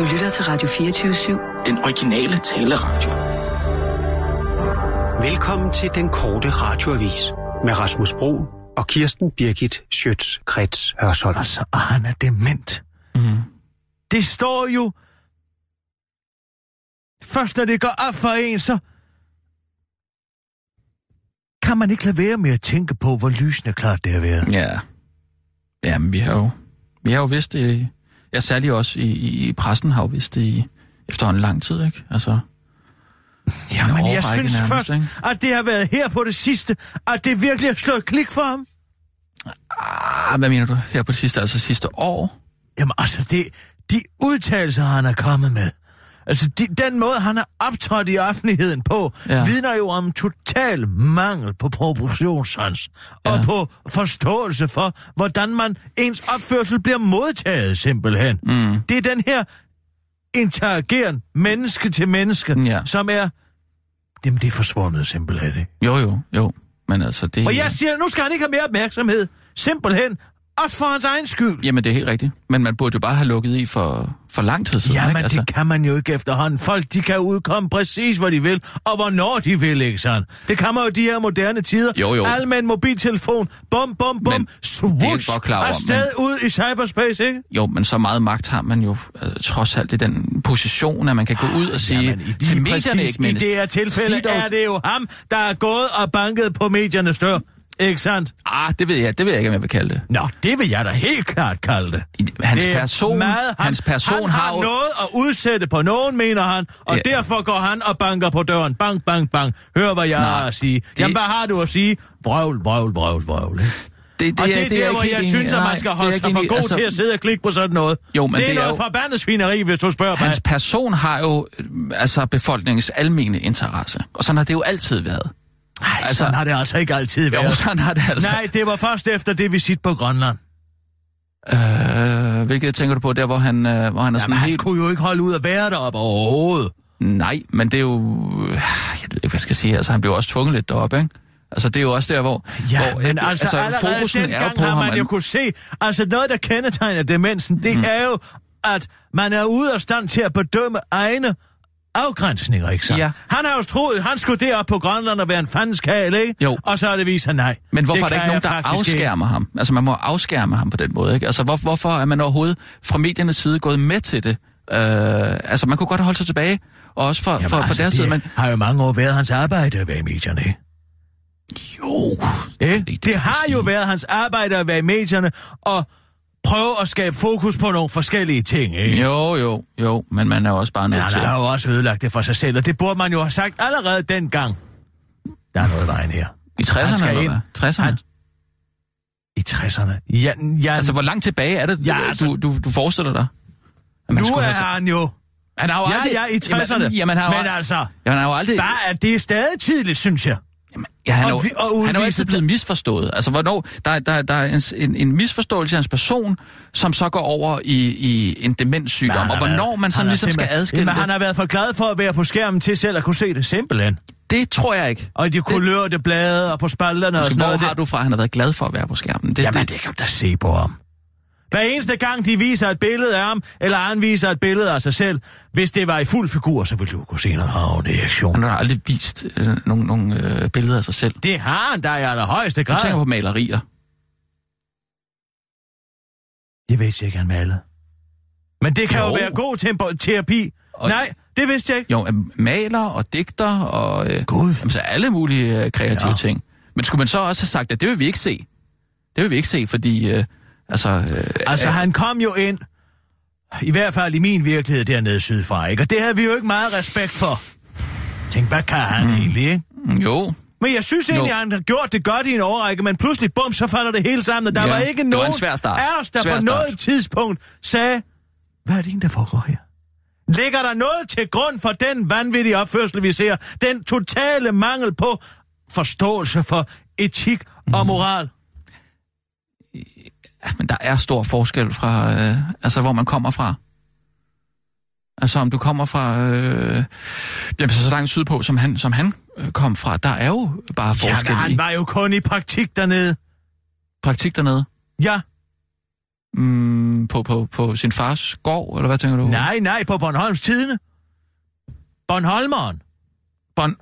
Du lytter til Radio 24-7. Den originale taleradio. Velkommen til den korte radioavis med Rasmus Bro og Kirsten Birgit Schøtz-Krets Hørsholm. Altså, og han er dement. Mm. Det står jo... Først når det går op for en, så... Kan man ikke lade være med at tænke på, hvor lysende klart det har været. Ja. Jamen, vi har jo, vi har jo vidst det... Ja, særligt også i, i, i pressen har jo vidst det i efterhånden lang tid, ikke? Altså... Ja, men jeg synes nærmest, først, ikke? at det har været her på det sidste, at det virkelig har slået klik for ham. Ah, hvad mener du her på det sidste? Altså sidste år? Jamen altså, det, de udtalelser, han er kommet med, altså de, den måde, han har optrådt i offentligheden på, Ja. vidner jo om total mangel på proportionssans. Ja. og på forståelse for, hvordan man ens opførsel bliver modtaget simpelthen. Mm. Det er den her interageren menneske til menneske, Ja. som er... Jamen, det er forsvundet simpelthen, ikke? Jo, jo, jo. Men altså, det... Og jeg siger, nu skal han ikke have mere opmærksomhed. Simpelthen. Også for hans egen skyld. Jamen, det er helt rigtigt. Men man burde jo bare have lukket i for, for lang tid siden, Jamen, ikke? Altså, det kan man jo ikke efterhånden. Folk, de kan udkomme præcis, hvor de vil, og hvornår de vil, ikke sandt? Det kan man jo i de her moderne tider. Jo, jo. Alle med en mobiltelefon. Bum, bum, bum. Men Swoosh. godt klar over, Afsted ud i cyberspace, ikke? Jo, men så meget magt har man jo øh, trods alt i den position, at man kan gå ud og sige Jamen, i til medierne præcis ikke mindst. I det her tilfælde dog- er det jo ham, der er gået og banket på mediernes dør. Ikke sandt? Ah, det ved jeg, det ved jeg ikke, om jeg vil kalde det. Nå, det vil jeg da helt klart kalde det. Hans Det er person, meget, han, hans person han har jo... noget at udsætte på nogen, mener han, og Ja. derfor går han og banker på døren. Bang, bang, bang. Hør, hvad jeg Nej, har at sige. det- Jamen, hvad har du at sige? Vrøvl, vrøvl, vrøvl, vrøvl. Det, det, og det er jeg der, hvor jeg synes, at man skal det holde sig for god Altså, til at sidde og klikke på sådan noget. Jo, men det er det er noget jo- forbandet svineri, hvis du spørger mig. Hans person har jo øh, altså befolkningens almene interesse. Og sådan har det jo altid været. Nej, altså- sådan har det altså ikke altid Jo, været. sådan har det altså. Nej, det var først efter det visit på Grønland. Øh, hvilket tænker du på, der hvor han, øh, hvor han er Jamen, sådan han helt... kunne jo ikke holde ud at være deroppe overhovedet. Nej, men det er jo... Jeg ved ikke, hvad jeg skal sige. Altså, han blev også tvunget lidt deroppe, ikke? Altså, det er jo også der, hvor... Ja, hvor, men øh, altså, altså allerede fokusen er jo dengang på har ham. man jo at- kunne se, altså noget, der kendetegner demensen, det mm. er jo, at man er ude af stand til at bedømme egne afgrænsninger, ikke så? Ja. Han har jo troet, han skulle derop på Grønland og være en fandenskal, ikke? Jo. Og så er det vist, han nej. Men hvorfor er det der ikke nogen, der faktisk ikke. afskærmer ham? Altså, man må afskærme ham på den måde, ikke? Altså, hvor, hvorfor er man overhovedet fra mediernes side gået med til det? Øh, altså, man kunne godt holde sig tilbage, og også fra, Jamen, fra, fra altså, deres det side, men... har jo mange år været hans arbejde at være i medierne, ikke? Jo, ikke? ikke, Det har jo været hans arbejde at være i medierne og prøve at skabe fokus på nogle forskellige ting, ikke? Jo, jo, jo, men man er jo også bare Men nødt han til... har jo også ødelagt det for sig selv, og det burde man jo have sagt allerede dengang. Der er noget i vejen her. I 60'erne, Han skal eller hvad? 60'erne? Han- I 60'erne? Ja, ja Altså, hvor langt tilbage er det, Ja, du, altså- du, du, du forestiller dig? At man nu er have- han jo... Han har jo Ja, aldrig... ja, i 60'erne. Jamen, jamen, han har Men jo, altså, jamen, han har jo aldrig... der er, det er stadig tidligt, synes jeg. Jamen, ja, han, er, Og vi- og han er jo udvise altid det- blevet misforstået. Altså, hvornår... Der, der, der er en, en, misforståelse af hans person, som så går over i, i en demenssygdom. Men Og hvornår været- man sådan ligesom skal adskille Jamen, det, han har været for glad for at være på skærmen til selv at kunne se det simpelthen. det tror jeg ikke. Og de kulørte blade og på spalterne og Altså, sådan hvor noget. har du fra, at han har været glad for at være på skærmen? Det, Jamen, det, det kan du da se på ham. Hver eneste gang, de viser et billede af ham, eller han viser et billede af sig selv, hvis det var i fuld figur, så ville du kunne se noget havende i aktion. han har aldrig vist øh, nogle, nogle øh, billeder af sig selv. Det har han da i allerhøjeste Du tænker grad. på malerier. Det vidste jeg ikke, han malede. Men det kan jo, Jo. være god tempo- terapi. Og- Nej, det vidste jeg ikke. Jo, øh, maler og digter og øh, Gud. jamen, så alle mulige øh, kreative ja. ting. Men skulle man så også have sagt, at det vil vi ikke se? Det vil vi ikke se, fordi... Øh, altså, øh, Altså, øh, han kom jo ind, i hvert fald i min virkelighed dernede sydfra, ikke? Og det havde vi jo ikke meget respekt for. Tænk, hvad kan han mm. egentlig, ikke? Jo, Men jeg synes egentlig, at han har gjort det godt i en årrække, men pludselig, bum, så falder det hele sammen, og der Ja, var ikke var nogen svær start. af os, der Svær på start. noget tidspunkt sagde, hvad er det egentlig, der foregår her? Ligger der noget til grund for den vanvittige opførsel, vi ser? Den totale mangel på forståelse for etik og moral? Ja, men der er stor forskel fra, øh, altså hvor man kommer fra. Altså om du kommer fra, øh, jamen, så, så langt sydpå, som han, som han øh, kom fra, der er jo bare forskel i han var jo kun i praktik dernede. praktik dernede. Ja, Mm, på, på, på sin fars gård, eller hvad tænker du? Nej, nej, på Bornholms Tidene. Bornholmeren. Bon...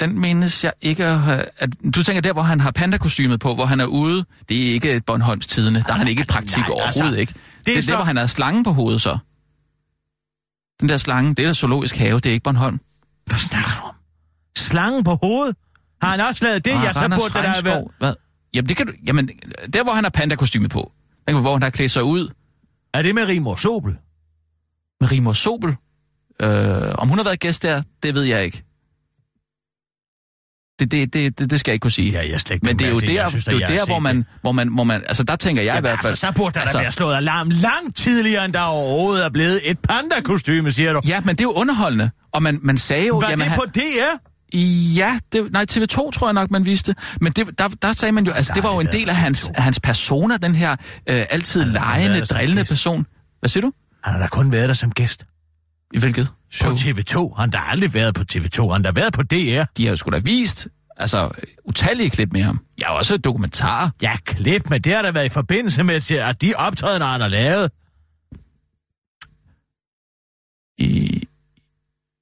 Den menes jeg ikke at. At, du tænker der, hvor han har pandakostymet på, hvor han er ude. Det er ikke Bornholms Tidene. Der er han ikke i praktik nej, overhovedet altså, ikke. det er Det er så- der, hvor han har slangen på hovedet så. Den der slange, det er der zoologisk have, det er ikke Bornholm. Hvad snakker du om? Slangen på hovedet? Har han også lavet det? Ah, ja, så burde der have været... Hvad? Jamen, det kan du... Jamen, der hvor han har pandakostyme på. Der, hvor han har klædt sig ud Er det med Rimor Sobel? med Rimor Sobel. Øh, om hun har været gæst der, det ved jeg ikke. Det, det, det, det, det skal jeg ikke kunne sige. Ja, jeg slet ikke Men det er jo der, Jeg synes, det er jo der hvor, man, hvor, man, hvor man... Altså, der tænker jeg i Jamen, hvert fald... altså, så burde der altså... da være slået alarm langt tidligere, end der overhovedet er blevet et panda-kostyme, siger du. Ja, men det er jo underholdende. Og man, man sagde jo... Var jamen, det han, på DR? Ja, det, nej, TV2 tror jeg nok, man viste. Men det, der, der sagde man jo, altså det var jo en del af hans, TV2. af hans persona, den her øh, altid Altså, han som drillende person. Hvad siger du? Han har da kun været der som gæst. I hvilket? På show? TV2. Han har da aldrig været på TV2. Han har været på DR. De har jo sgu da vist, altså, utallige klip med ham. Har også dokumentarer. Ja, klip, men det har da været i forbindelse med, at de optrædener, han har lavet. I...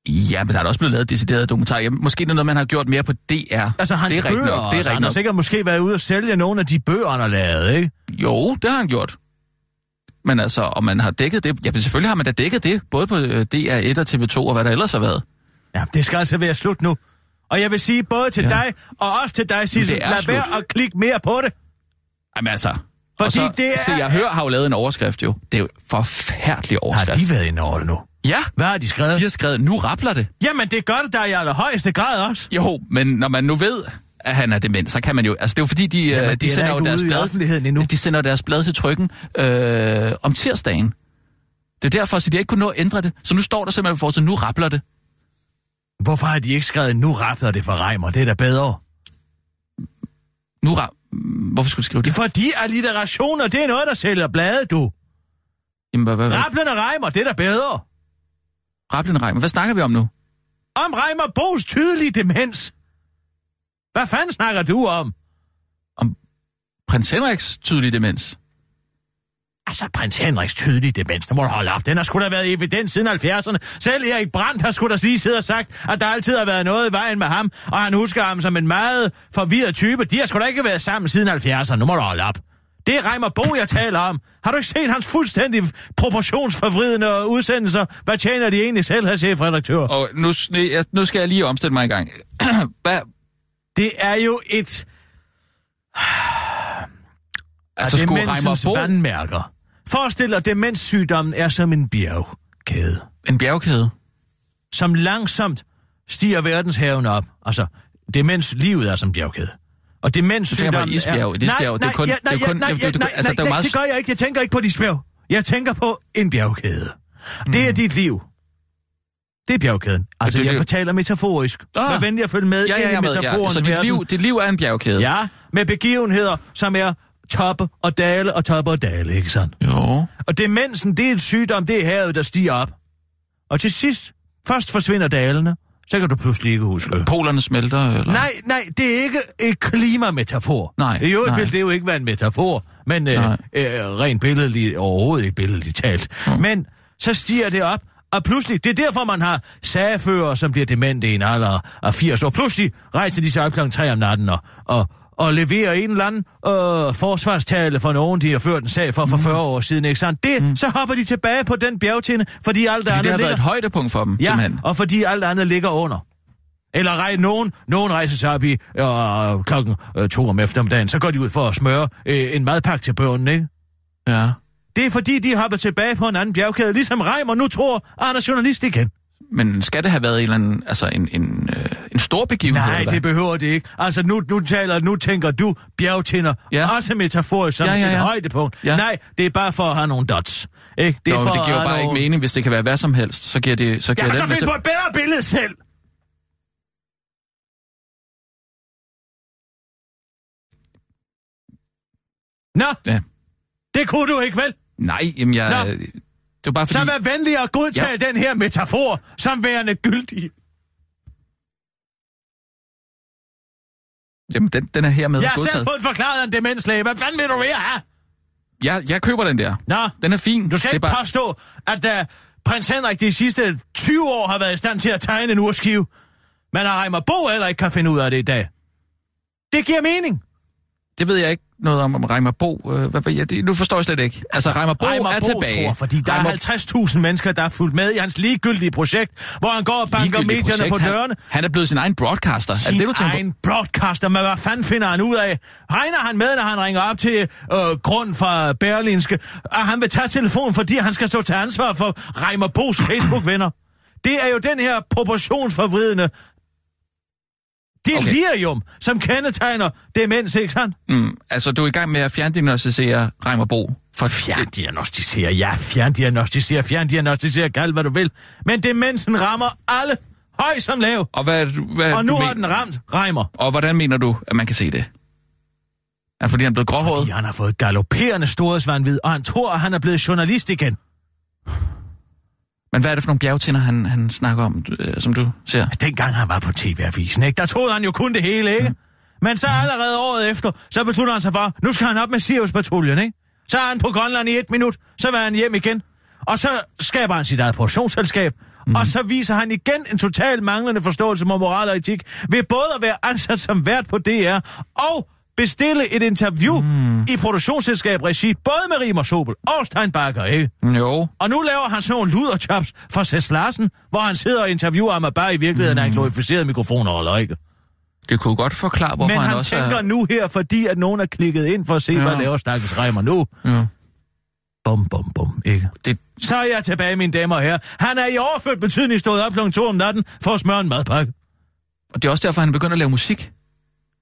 Ja, men der er også blevet lavet deciderede dokumentarer. Ja, måske det er noget, man har gjort mere på DR. Altså, hans det er bøger. nok. Det er altså, han har sikkert måske været ude og sælge nogle af de bøger, han har lavet, ikke? Jo, det har han gjort. Men altså, om man har dækket det... Ja, men selvfølgelig har man da dækket det, både på øh, DR1 og TV2 og hvad der ellers har været. Ja, det skal altså være slut nu. Og jeg vil sige både til Ja. dig og også til dig, Sissel, lad slut. være at klikke mere på det. Jamen altså... Fordi og så, det er- Se, jeg hører har jo lavet en overskrift jo. Det er jo en forfærdelig Har overskrift. de været inde over det nu? Ja, Hvad har de skrevet? de har skrevet, nu rappler det. Jamen, det gør det der i allerhøjeste grad også. Jo, men når man nu ved, at han er dement, så kan man jo... Altså, det er jo fordi, de, Jamen, det de da sender jo deres blad... endnu. De sender deres blad til trykken øh, om tirsdagen. Det er derfor, så de ikke kunne nå at ændre det. Så nu står der simpelthen for nu rappler det. Hvorfor har de ikke skrevet, nu rappler det for Reimer? Det er da bedre. Nu rap... Hvorfor skulle de skrive det? Fordi alliterationer, det er noget, der sælger blade, du. Jamen, hvad, hvad, hvad? Rapplen og Reimer, det er da bedre. Rapplen Reimer. Hvad snakker vi om nu? Om Reimer Bo's tydelige demens. Hvad fanden snakker du om? Prins Henriks tydelige demens. Altså, prins Henriks tydelige demens, det må du holde op. Den har sgu da været evidens siden 70'erne. Selv Erik Brandt har sgu da lige siddet og sagt, at der altid har været noget i vejen med ham, og han husker ham som en meget forvirret type. De har sgu da ikke været sammen siden 70'erne. Nu må du holde op. Det er Reimer Bo, jeg taler om. Har du ikke set hans fuldstændig proportionsforvridende udsendelser? Hvad tjener de egentlig selv, her chefredaktør? Og nu, nu skal jeg lige omstille mig en gang. hvad? Det er jo et Altså, Reimer demensens vandmærker. Forestil dig, at demenssygdommen er som en bjergkæde. en bjergkæde? som langsomt stiger verdenshaven op. Altså, demenslivet er som bjergkæde. Og demenssygdommen et isbjerg, er... et isbjerg, er er nej, nej, nej, er jo nej, meget- det gør jeg ikke. Jeg tænker ikke på et isbjerg. Jeg tænker på en bjergkæde. Det er dit liv. Det er bjergkæden. Altså, det- jeg det- fortaler metaforisk. Ah. Vær venlig at følge med Ja, ja, ind i jeg er med. Ja. metaforens Så dit verden. liv, dit liv er en bjergkæde? Ja, med begivenheder, som er toppe og dale og toppe og dale, ikke sandt? Jo. Og demensen, det er en sygdom, det er havet, der stiger op. Og til sidst, først forsvinder dalene, så kan du pludselig ikke huske. Polerne smelter, eller? Nej, nej, det er ikke et klimametafor. Nej, I øvrigt nej. vil det jo ikke være en metafor, men øh, øh, rent billedligt, overhovedet ikke billedligt talt. Mm. Men så stiger det op, og pludselig, det er derfor, man har sagfører, som bliver demente i en alder af 80 år. Pludselig rejser de sig op klokken 3 om natten og, og, og leverer en eller anden øh, forsvarstale for nogen, de har ført en sag for for 40 år siden, ikke sandt? Det, mm. så hopper de tilbage på den bjergtinde, fordi alt Fordi andet det har ligger... været et højdepunkt for dem, Ja, simpelthen. og fordi alt andet ligger under. Eller rej, nogen, nogen rejser sig op i øh, klokken øh, to om eftermiddagen, så går de ud for at smøre øh, en madpakke til børnene, ikke? Ja. Det er fordi, de hopper tilbage på en anden bjergkæde, ligesom Reimer nu tror, at han er journalist igen. Men skal det have været en eller anden, altså en, en, øh, en stor begivenhed? Nej, eller det behøver det ikke. Altså, nu, nu taler, nu tænker du bjergtinder, Ja. også metaforisk som Ja, ja, et ja. højdepunkt. Ja. Nej, det er bare for at have nogle dots. Ikke? Det er Jo, for det giver bare have ikke nogle... mening, hvis det kan være hvad som helst. Så giver det... Så giver Ja, så den find på et bedre billede selv! Nå, Ja. det kunne du ikke, vel? Nej, jamen jeg... Nå. Det var bare fordi... Så vær venlig at godtage Ja. den her metafor som værende gyldig. Jamen, den, den er hermed Jeg har selv godtaget. fået forklaret af en demenslæge. Hvad fanden vil du mere have? Jeg, jeg køber den der. Nå, Den er fin. du skal det ikke bare... påstå, at uh, prins Henrik de sidste 20 år har været i stand til at tegne en urskive. Men har Reimer Bo heller ikke kan finde ud af det i dag. Det giver mening. Det ved jeg ikke noget om, om Reimer Bo. Øh, hvad, ja, det, nu forstår jeg slet ikke. Altså, Reimer Bo Reimer er Bo tilbage. Tror, fordi der Reimer- er 50.000 mennesker, der er fulgt med i hans ligegyldige projekt, hvor han går og banker medierne projekt. på dørene. Han, han er blevet sin egen broadcaster. er det du tænker på? egen broadcaster, men hvad fanden finder han ud af? Regner han med, når han ringer op til øh, grund fra Berlinske, at han vil tage telefonen, fordi han skal stå til ansvar for Reimer Bos Facebook-venner? Det er jo den her proportionsforvridende delirium, okay. som kendetegner demens, ikke sandt? Mm, altså, du er i gang med at fjerndiagnostisere Reimer Bo. For Fjerndiagnostisere, ja, fjerndiagnostisere, fjerndiagnostisere, kald hvad du vil. Men demensen rammer alle, høj som lav. Og, hvad, er hvad, Og nu har den ramt Reimer. Og hvordan mener du, at man kan se det? Er fordi han er blevet gråhåret? Fordi han har fået galopperende storhedsvandvid, og han tror, at han er blevet journalist igen. Men hvad er det for nogle bjergtinder, han, han snakker om, øh, som du ser? Dengang han var på TV-avisen, ikke? der troede han jo kun det hele, ikke? Men så allerede året efter, så beslutter han sig for, nu skal han op med Sirius-patruljen, ikke? Så er han på Grønland i et minut, så vil han hjem igen. Og så skaber han sit eget produktionsselskab, mm. og så viser han igen en total manglende forståelse med moral og etik, ved både at være ansat som vært på DR, og bestille et interview mm. i produktionsselskab regi, både med Rimer Sobel og Steinbacher, ikke? Jo. Og nu laver han sådan nogle luderchops for Cess Larsen, hvor han sidder og interviewer og bare i virkeligheden er en glorificeret mikrofonholder, ikke? Det kunne godt forklare, hvorfor Men han, han også tænker er... nu her, fordi at nogen er klikket ind for at se. Ja. hvad laver Stakkels Reimer nu. Ja. Bum, bum, bum, ikke? Det, Så er jeg tilbage, mine damer og herrer. Han er i overført betydning stået op kl. 2 om natten for at smøre en madpakke. og det er også derfor, han begynder at lave musik.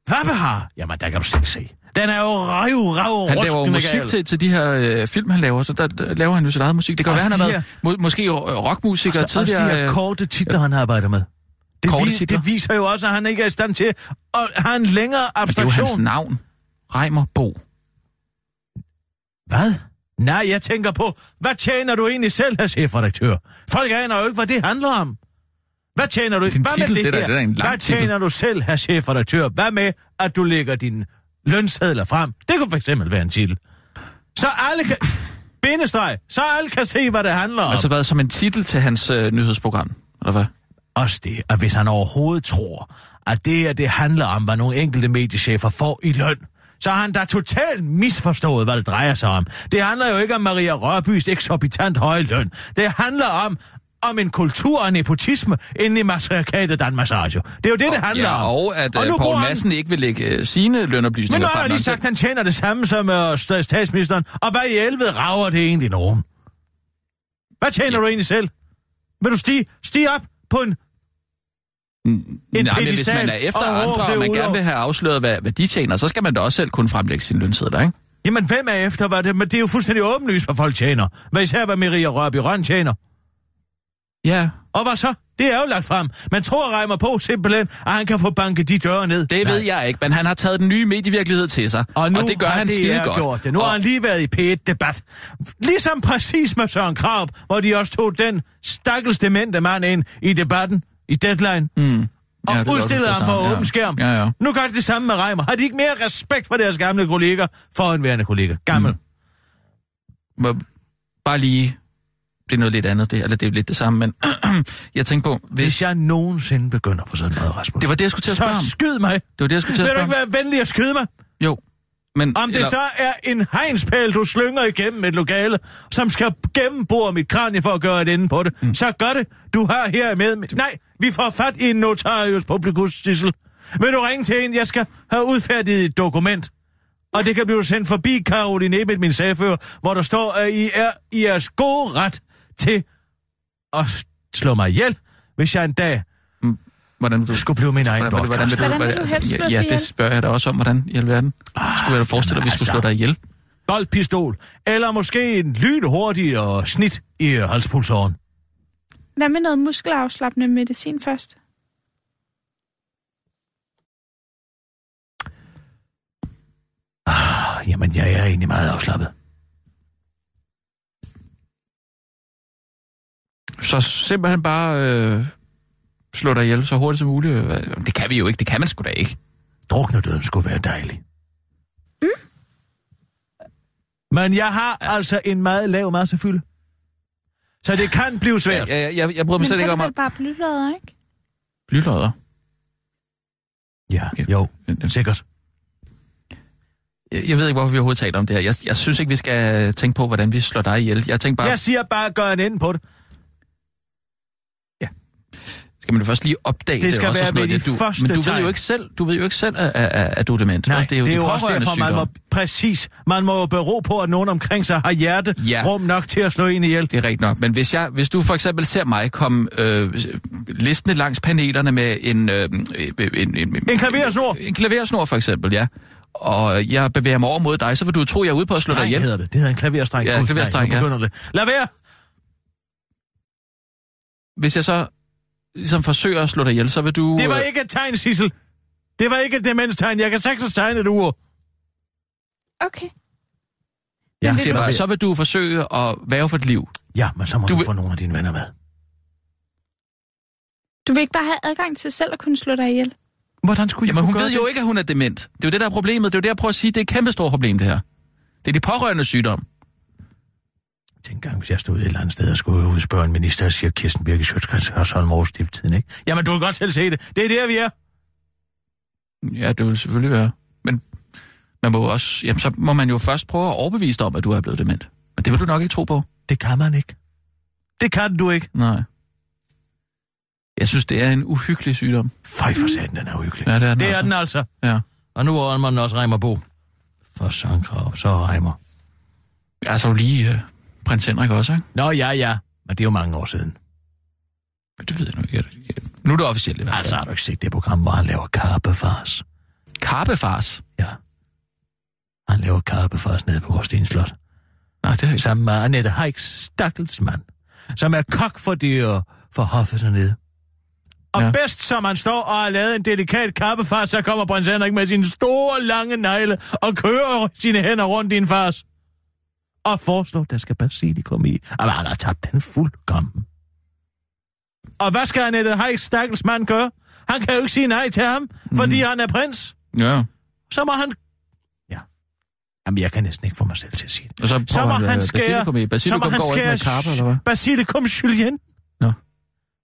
Hvad har? Jamen, der kan du selv se. Den er jo rav, rav, Han laver musik til, til de her øh, film, han laver, så der, der laver han jo sit eget musik. Det kan Også være, han har de været må, måske øh, rockmusiker Så også de tidligere. her øh, korte titler, han arbejder med. Det, Korte vi, titler? det viser jo også, at han ikke er i stand til at have en længere men det er jo hans abstraktion. navn. Reimer Bo. Hvad? Nej, jeg tænker på, hvad tjener du egentlig selv, her chefredaktør? Folk aner jo ikke, hvad det handler om. Hvad tjener du? Din hvad med titel, det, det er da- her? det er lang hvad titel. tjener du selv, her chefredaktør? Hvad med, at du lægger dine lønsedler frem? Det kunne for eksempel være en titel. Så alle kan... Bindestreg. Så alle kan se, hvad det handler om. Altså været som en titel til hans øh, nyhedsprogram, eller hvad? Også det, at hvis han overhovedet tror, at det her, det handler om, hvad nogle enkelte mediechefer får i løn, så har han da totalt misforstået, hvad det drejer sig om. Det handler jo ikke om Maria Rørbys eksorbitant høje løn. Det handler om, om en kultur og nepotisme inde i matriarkatet Danmarks Radio. Det er jo det, det handler ja, om. og at Og og nu Poul bruger han- Madsen ikke vil lægge øh, sine Men lønoplysninger nu har frem. jeg når lige han sagt, at han tjener det samme som uh, statsministeren. Og hvad i helvede rager det egentlig nogen? Hvad tjener Ja. du egentlig selv? Vil du stige, stige op på en en Nej, men hvis man er efter og andre, og man ud gerne vil have afsløret, hvad, hvad de tjener, så skal man da også selv kunne fremlægge sine lønsedler, ikke? Jamen, hvem er efter, hvad det? Men det er jo fuldstændig åbenlyst, hvad folk tjener. Hvad især, hvad Maria Rørby Røn tjener. Ja, Og hvad så? Det er jo lagt frem. Man tror, Reimer på simpelthen, at han kan få banket de døre ned. det Nej. ved jeg ikke, men han har taget den nye medievirkelighed til sig, Og, nu og det gør han DR skide godt. gjort det. Nu og, har han lige været i P1-debat. Ligesom præcis med Søren Krab, hvor de også tog den stakkels demente mand ind i debatten, i Deadline, mm, og ja, det udstillede ham for ja. åben skærm. Ja, ja. Nu gør de det samme med Reimer. Har de ikke mere respekt for deres gamle kolleger, for en værende kollega? Gammel. Mm. Bare lige... Det er noget lidt andet, det, eller det er lidt det samme, men jeg tænker på, hvis... Hvis jeg nogensinde begynder på sådan noget, Rasmus, Det var det, jeg skulle til at spørge så om. skyd mig. Det var det, jeg skulle til at Vil du spørge ikke om. være venlig at skyde mig? Jo, men... Om det så er en hegnspæl, du slynger igennem et lokale, som skal gennembore mit kranie for at gøre et ende på det, mm. så gør det. Du har her med... Nej, vi får fat i en notarius publicus, Sissel. Vil du ringe til en, jeg skal have udfærdiget et dokument? Og det kan blive sendt forbi Caroline Ebert, min sagfører, hvor der står, at I er i jeres gode ret til at slå mig ihjel, hvis jeg en dag Hvordan vil du... skulle blive min egen Hvordan, hvordan, hvordan, Hvordan vil du ja, slås ja, ihjel? det spørger jeg da også om, hvordan i alverden. Skulle jeg da forestille dig, at vi skulle slå altså. dig ihjel? boldpistol, eller måske en lynhurtig og snit i halspulsåren. Hvad med noget muskelafslappende medicin først? Ah, Jamen, jeg er egentlig meget afslappet. Så simpelthen bare øh, slå dig ihjel så hurtigt som muligt. Det kan vi jo ikke. Det kan man sgu da ikke. druknedøden skulle være dejlig. Mm. Men jeg har ja. altså en meget lav massefylde. Så det kan blive svært. Ja, jeg, jeg, jeg bryder mig Men slet så er ikke det om at... vel bare blydlodder, ikke? Blylodder. Ja, jo, sikkert. Jeg, jeg ved ikke, hvorfor vi overhovedet taler om det her. Jeg, jeg synes ikke, vi skal tænke på, hvordan vi slår dig ihjel. Jeg tænker bare... Jeg siger bare, gør en ende på det. Skal man først lige opdage Det skal også og være noget. ved de du, første Men du ved jo ikke selv, du ved jo ikke selv, at, at, at du er dement. Nej, det er jo, det er de jo også derfor, man må... Præcis. Man må jo bero på, at nogen omkring sig har hjerte Ja. rum nok til at slå en ihjel. Det er rigtigt nok. Men hvis, jeg, hvis du for eksempel ser mig komme øh, listende langs panelerne med en... Øh, en, en, en, En klaversnor. En klaversnor for eksempel, ja. Og jeg bevæger mig over mod dig, så vil du tro, jeg er ude på at slå dig ihjel. hedder det. Det hedder en klaverstreng. Ja, Gud, klaverstreng, nej, nu ja. det. Lad være! Hvis jeg så ligesom forsøger at slå dig ihjel, så vil du... Det var øh, ikke et tegn, Sissel. Det var ikke et demenstegn. Jeg kan sagtens tegne et ur. Okay. Ja, siger du- bare, så vil du forsøge at være for et liv. Ja, men så må Du du, vil- få nogle af dine venner med. Du vil ikke bare have adgang til selv at kunne slå dig ihjel? Hvordan skulle jeg Jamen, hun ved gøre jo det? ikke, at hun er dement. Det er jo det, der er problemet. Det er jo det, jeg prøver at sige. Det er et kæmpe stort problem, det her. Det er de pårørende sygdom. Tænk gang, hvis jeg stod et eller andet sted og skulle udspørge en minister, siger Kirsten Birke Sjøtskreds Hørsholm over stifttiden, ikke? Jamen, du kan godt selv se det. Det er der, vi er. Ja, det vil selvfølgelig være. Men man må også... Jamen, så må man jo først prøve at overbevise dig om, at du er blevet dement. Men det vil du nok ikke tro på. Det kan man ikke. Det kan du ikke. Nej. Jeg synes, det er en uhyggelig sygdom. Føj for satan, den er uhyggelig. Ja, det er den det altså. er den altså. Ja. Og nu er man også Reimer Bo. For Søren Krav, så Reimer. Altså jo lige øh, prins Henrik også, ikke? Nå, ja, ja. Men det er jo mange år siden. Men det ved jeg nu ikke. Nu er det officielt i hvert fald. Altså, har du ikke set det program, hvor han laver karpefars? Karpefars. Ja. Han laver karpefars nede på Gråsten Slot. Nej, det er ikke. Sammen med Annette Heiks stakkelsmand, som er kok for dyr for hoffet dernede. Og Ja. ja. bedst som han står og har lavet en delikat kappefars, så kommer prins Henrik med sine store, lange negle og kører sine hænder rundt i en fars. Og foreslår, der skal basilikum i. Og han har tabt den fuldkommen. Og hvad skal Annette Heiks stakkelsmand gøre? Han kan jo ikke sige nej til ham, fordi han er prins. Ja. Så må han... Ja. Jamen, jeg kan næsten ikke få mig selv til at sige det. Og så Så må han, han øh, skære, basilikum i. så Basilikum må han går ikke med skære karpe, eller hvad? basilikum julien. Nå.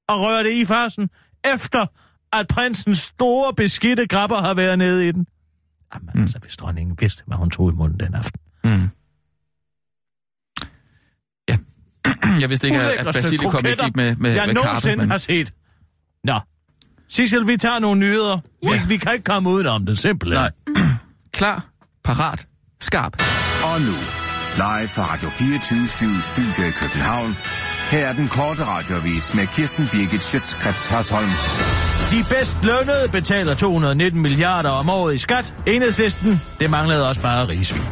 Og røre det i farsen, efter at prinsens store beskidte grabber har været nede i den. Jamen mm. altså, hvis dronningen vidste, hvad hun tog i munden den aften. Mm. Ja. Jeg vidste ikke, at- basilikum ikke gik med, med, jeg med karpe. nogensinde Men... har set. Nå. Sissel, vi tager nogle nyheder. Ja. Vi, vi kan ikke komme udenom det, simpelthen. Nej. Klar, parat, skarp. Og nu, live fra Radio 24 Studio i København. Her er den korte radiovis med Kirsten Birgit Schøtzgrads Hasholm. De bedst lønnede betaler 219 milliarder om året i skat. Enhedslisten, det manglede også bare rigsvin.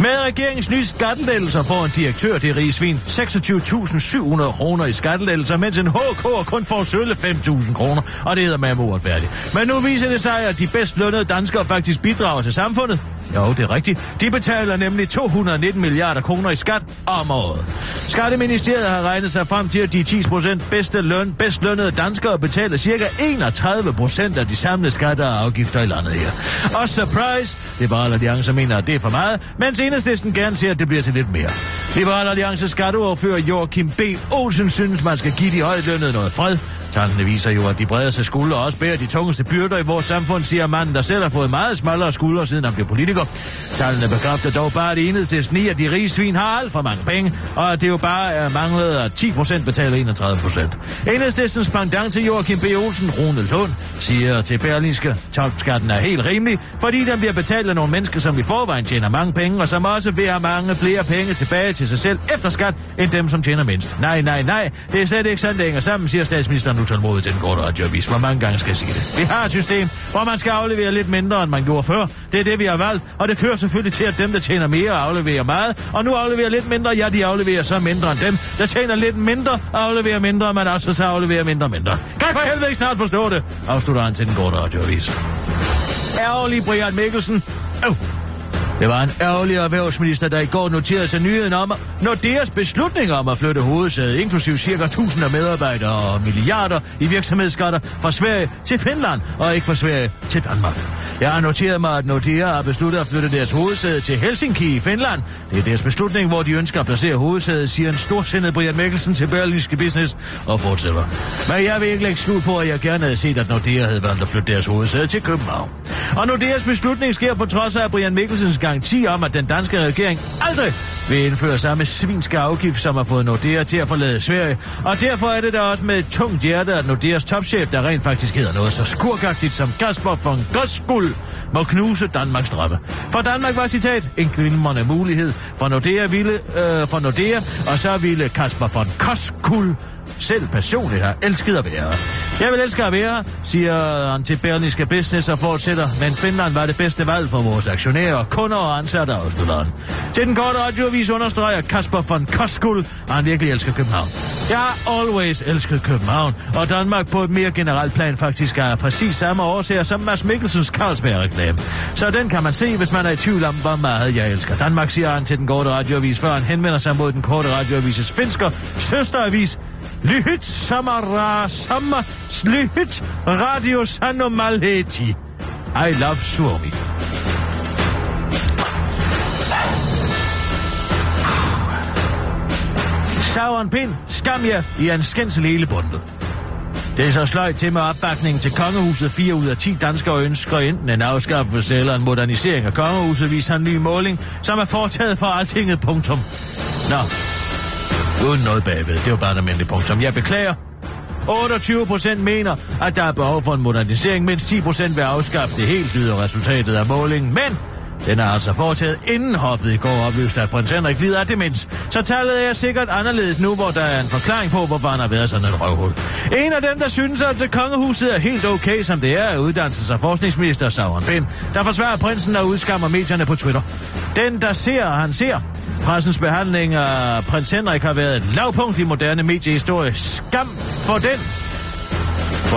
Med regeringens nye skattelettelser får en direktør det rigsvin 26.700 kroner i skattelettelser, mens en HK kun får sølle 5.000 kroner, og det hedder med uretfærdigt. Men nu viser det sig, at de bedst lønnede danskere faktisk bidrager til samfundet. Jo, det er rigtigt. De betaler nemlig 219 milliarder kroner i skat om året. Skatteministeriet har regnet sig frem til, at de 10 procent bedste løn, bedst lønnede danskere betaler cirka 31 procent af de samlede skatter og afgifter i landet her. Og surprise, Liberal Alliance mener, at det er for meget, mens enhedslisten gerne ser, at det bliver til lidt mere. Liberal Alliance skatteordfører Joachim B. Olsen synes, man skal give de højtlønnede noget fred. Tallene viser jo, at de bredeste skuldre også bærer de tungeste byrder i vores samfund, siger manden, der selv har fået meget smallere skuldre, siden han blev politiker. Tallene bekræfter dog bare, at enhedslisten i, at de rige svin har alt for mange penge, og at det jo bare er manglet, at 10 procent betaler 31 procent. Enhedslistens pendant til Joachim B. Olsen, Rune Lund, siger til Berlinske, topskatten er helt rimelig, fordi den bliver betalt af nogle mennesker, som i forvejen tjener mange penge, og som også vil have mange flere penge tilbage til sig selv efter skat, end dem, som tjener mindst. Nej, nej, nej, det er slet ikke sådan, det hænger sammen, siger statsministeren utålmodigt den korte radioavis. Hvor mange gange skal jeg sige det? Vi har et system, hvor man skal aflevere lidt mindre, end man gjorde før. Det er det, vi har valgt, og det fører selvfølgelig til, at dem, der tjener mere, afleverer meget, og nu afleverer lidt mindre, ja, de afleverer så mindre end dem, der tjener lidt mindre, afleverer mindre, men også så afleverer mindre og mindre. Kan I for helvede ikke snart forstå det? Afslutter han til den korte radioavis. Ærgerlig Brian Mikkelsen. Øv. Det var en ærgerlig erhvervsminister, der i går noterede sig nyheden om, når deres beslutning om at flytte hovedsædet, inklusiv cirka 1000 medarbejdere og milliarder i virksomhedsskatter fra Sverige til Finland, og ikke fra Sverige til Danmark. Jeg har noteret mig, at Nordea har besluttet at flytte deres hovedsæde til Helsinki i Finland. Det er deres beslutning, hvor de ønsker at placere hovedsædet, siger en storsindet Brian Mikkelsen til Berlingske Business og fortsætter. Men jeg vil ikke lægge skud på, at jeg gerne havde set, at Nordea havde valgt at flytte deres hovedsæde til København. Og Nordeas beslutning sker på trods af Brian Mikkelsens garanti om, at den danske regering aldrig vil indføre samme svinske afgift, som har fået Nordea til at forlade Sverige. Og derfor er det da også med et tungt hjerte, at Nordeas topchef, der rent faktisk hedder noget så skurkagtigt som Kasper von Goskuld, må knuse Danmarks drømme. For Danmark var citat en glimrende mulighed for Nordea, ville, øh, for Nordea og så ville Kasper von Koskul selv personligt har elsket at være. Jeg vil elske at være, siger han til Berlingske Business og fortsætter, men Finland var det bedste valg for vores aktionærer, kunder og ansatte, afslutter han. Til den korte radioavis understreger Kasper von Koskul, at han virkelig elsker København. Jeg har always elsket København, og Danmark på et mere generelt plan faktisk er præcis samme årsager som Mads Mikkelsens Carlsberg-reklame. Så den kan man se, hvis man er i tvivl om, hvor meget jeg elsker Danmark, siger han til den korte radioavis, før han henvender sig mod den korte radioavises finsker søsteravis, Lyhyt samara Samma slyhyt radio Sanomaleti. I love Suomi. Sauron Pind, skam jer i en skændsel hele bundet. Det er så sløjt til med opbakningen til kongehuset. 4 ud af 10 danskere ønsker enten en afskaffelse eller en modernisering af kongehuset, viser en ny måling, som er foretaget for altinget. Punktum. Nå, uden noget bagved. Det var bare et almindeligt punkt, som Jeg beklager. 28 procent mener, at der er behov for en modernisering, mens 10 procent vil afskaffe det helt, lyder resultatet af målingen. Men den er altså foretaget inden hoffet i går oplyste, at prins Henrik lider af demens. Så tallet er sikkert anderledes nu, hvor der er en forklaring på, hvorfor han har været sådan et røvhul. En af dem, der synes, at det kongehuset er helt okay, som det er, er uddannelses- og forskningsminister Sauron Pind, der forsvarer prinsen og udskammer medierne på Twitter. Den, der ser, han ser. Pressens behandling af prins Henrik har været et lavpunkt i moderne mediehistorie. Skam for den,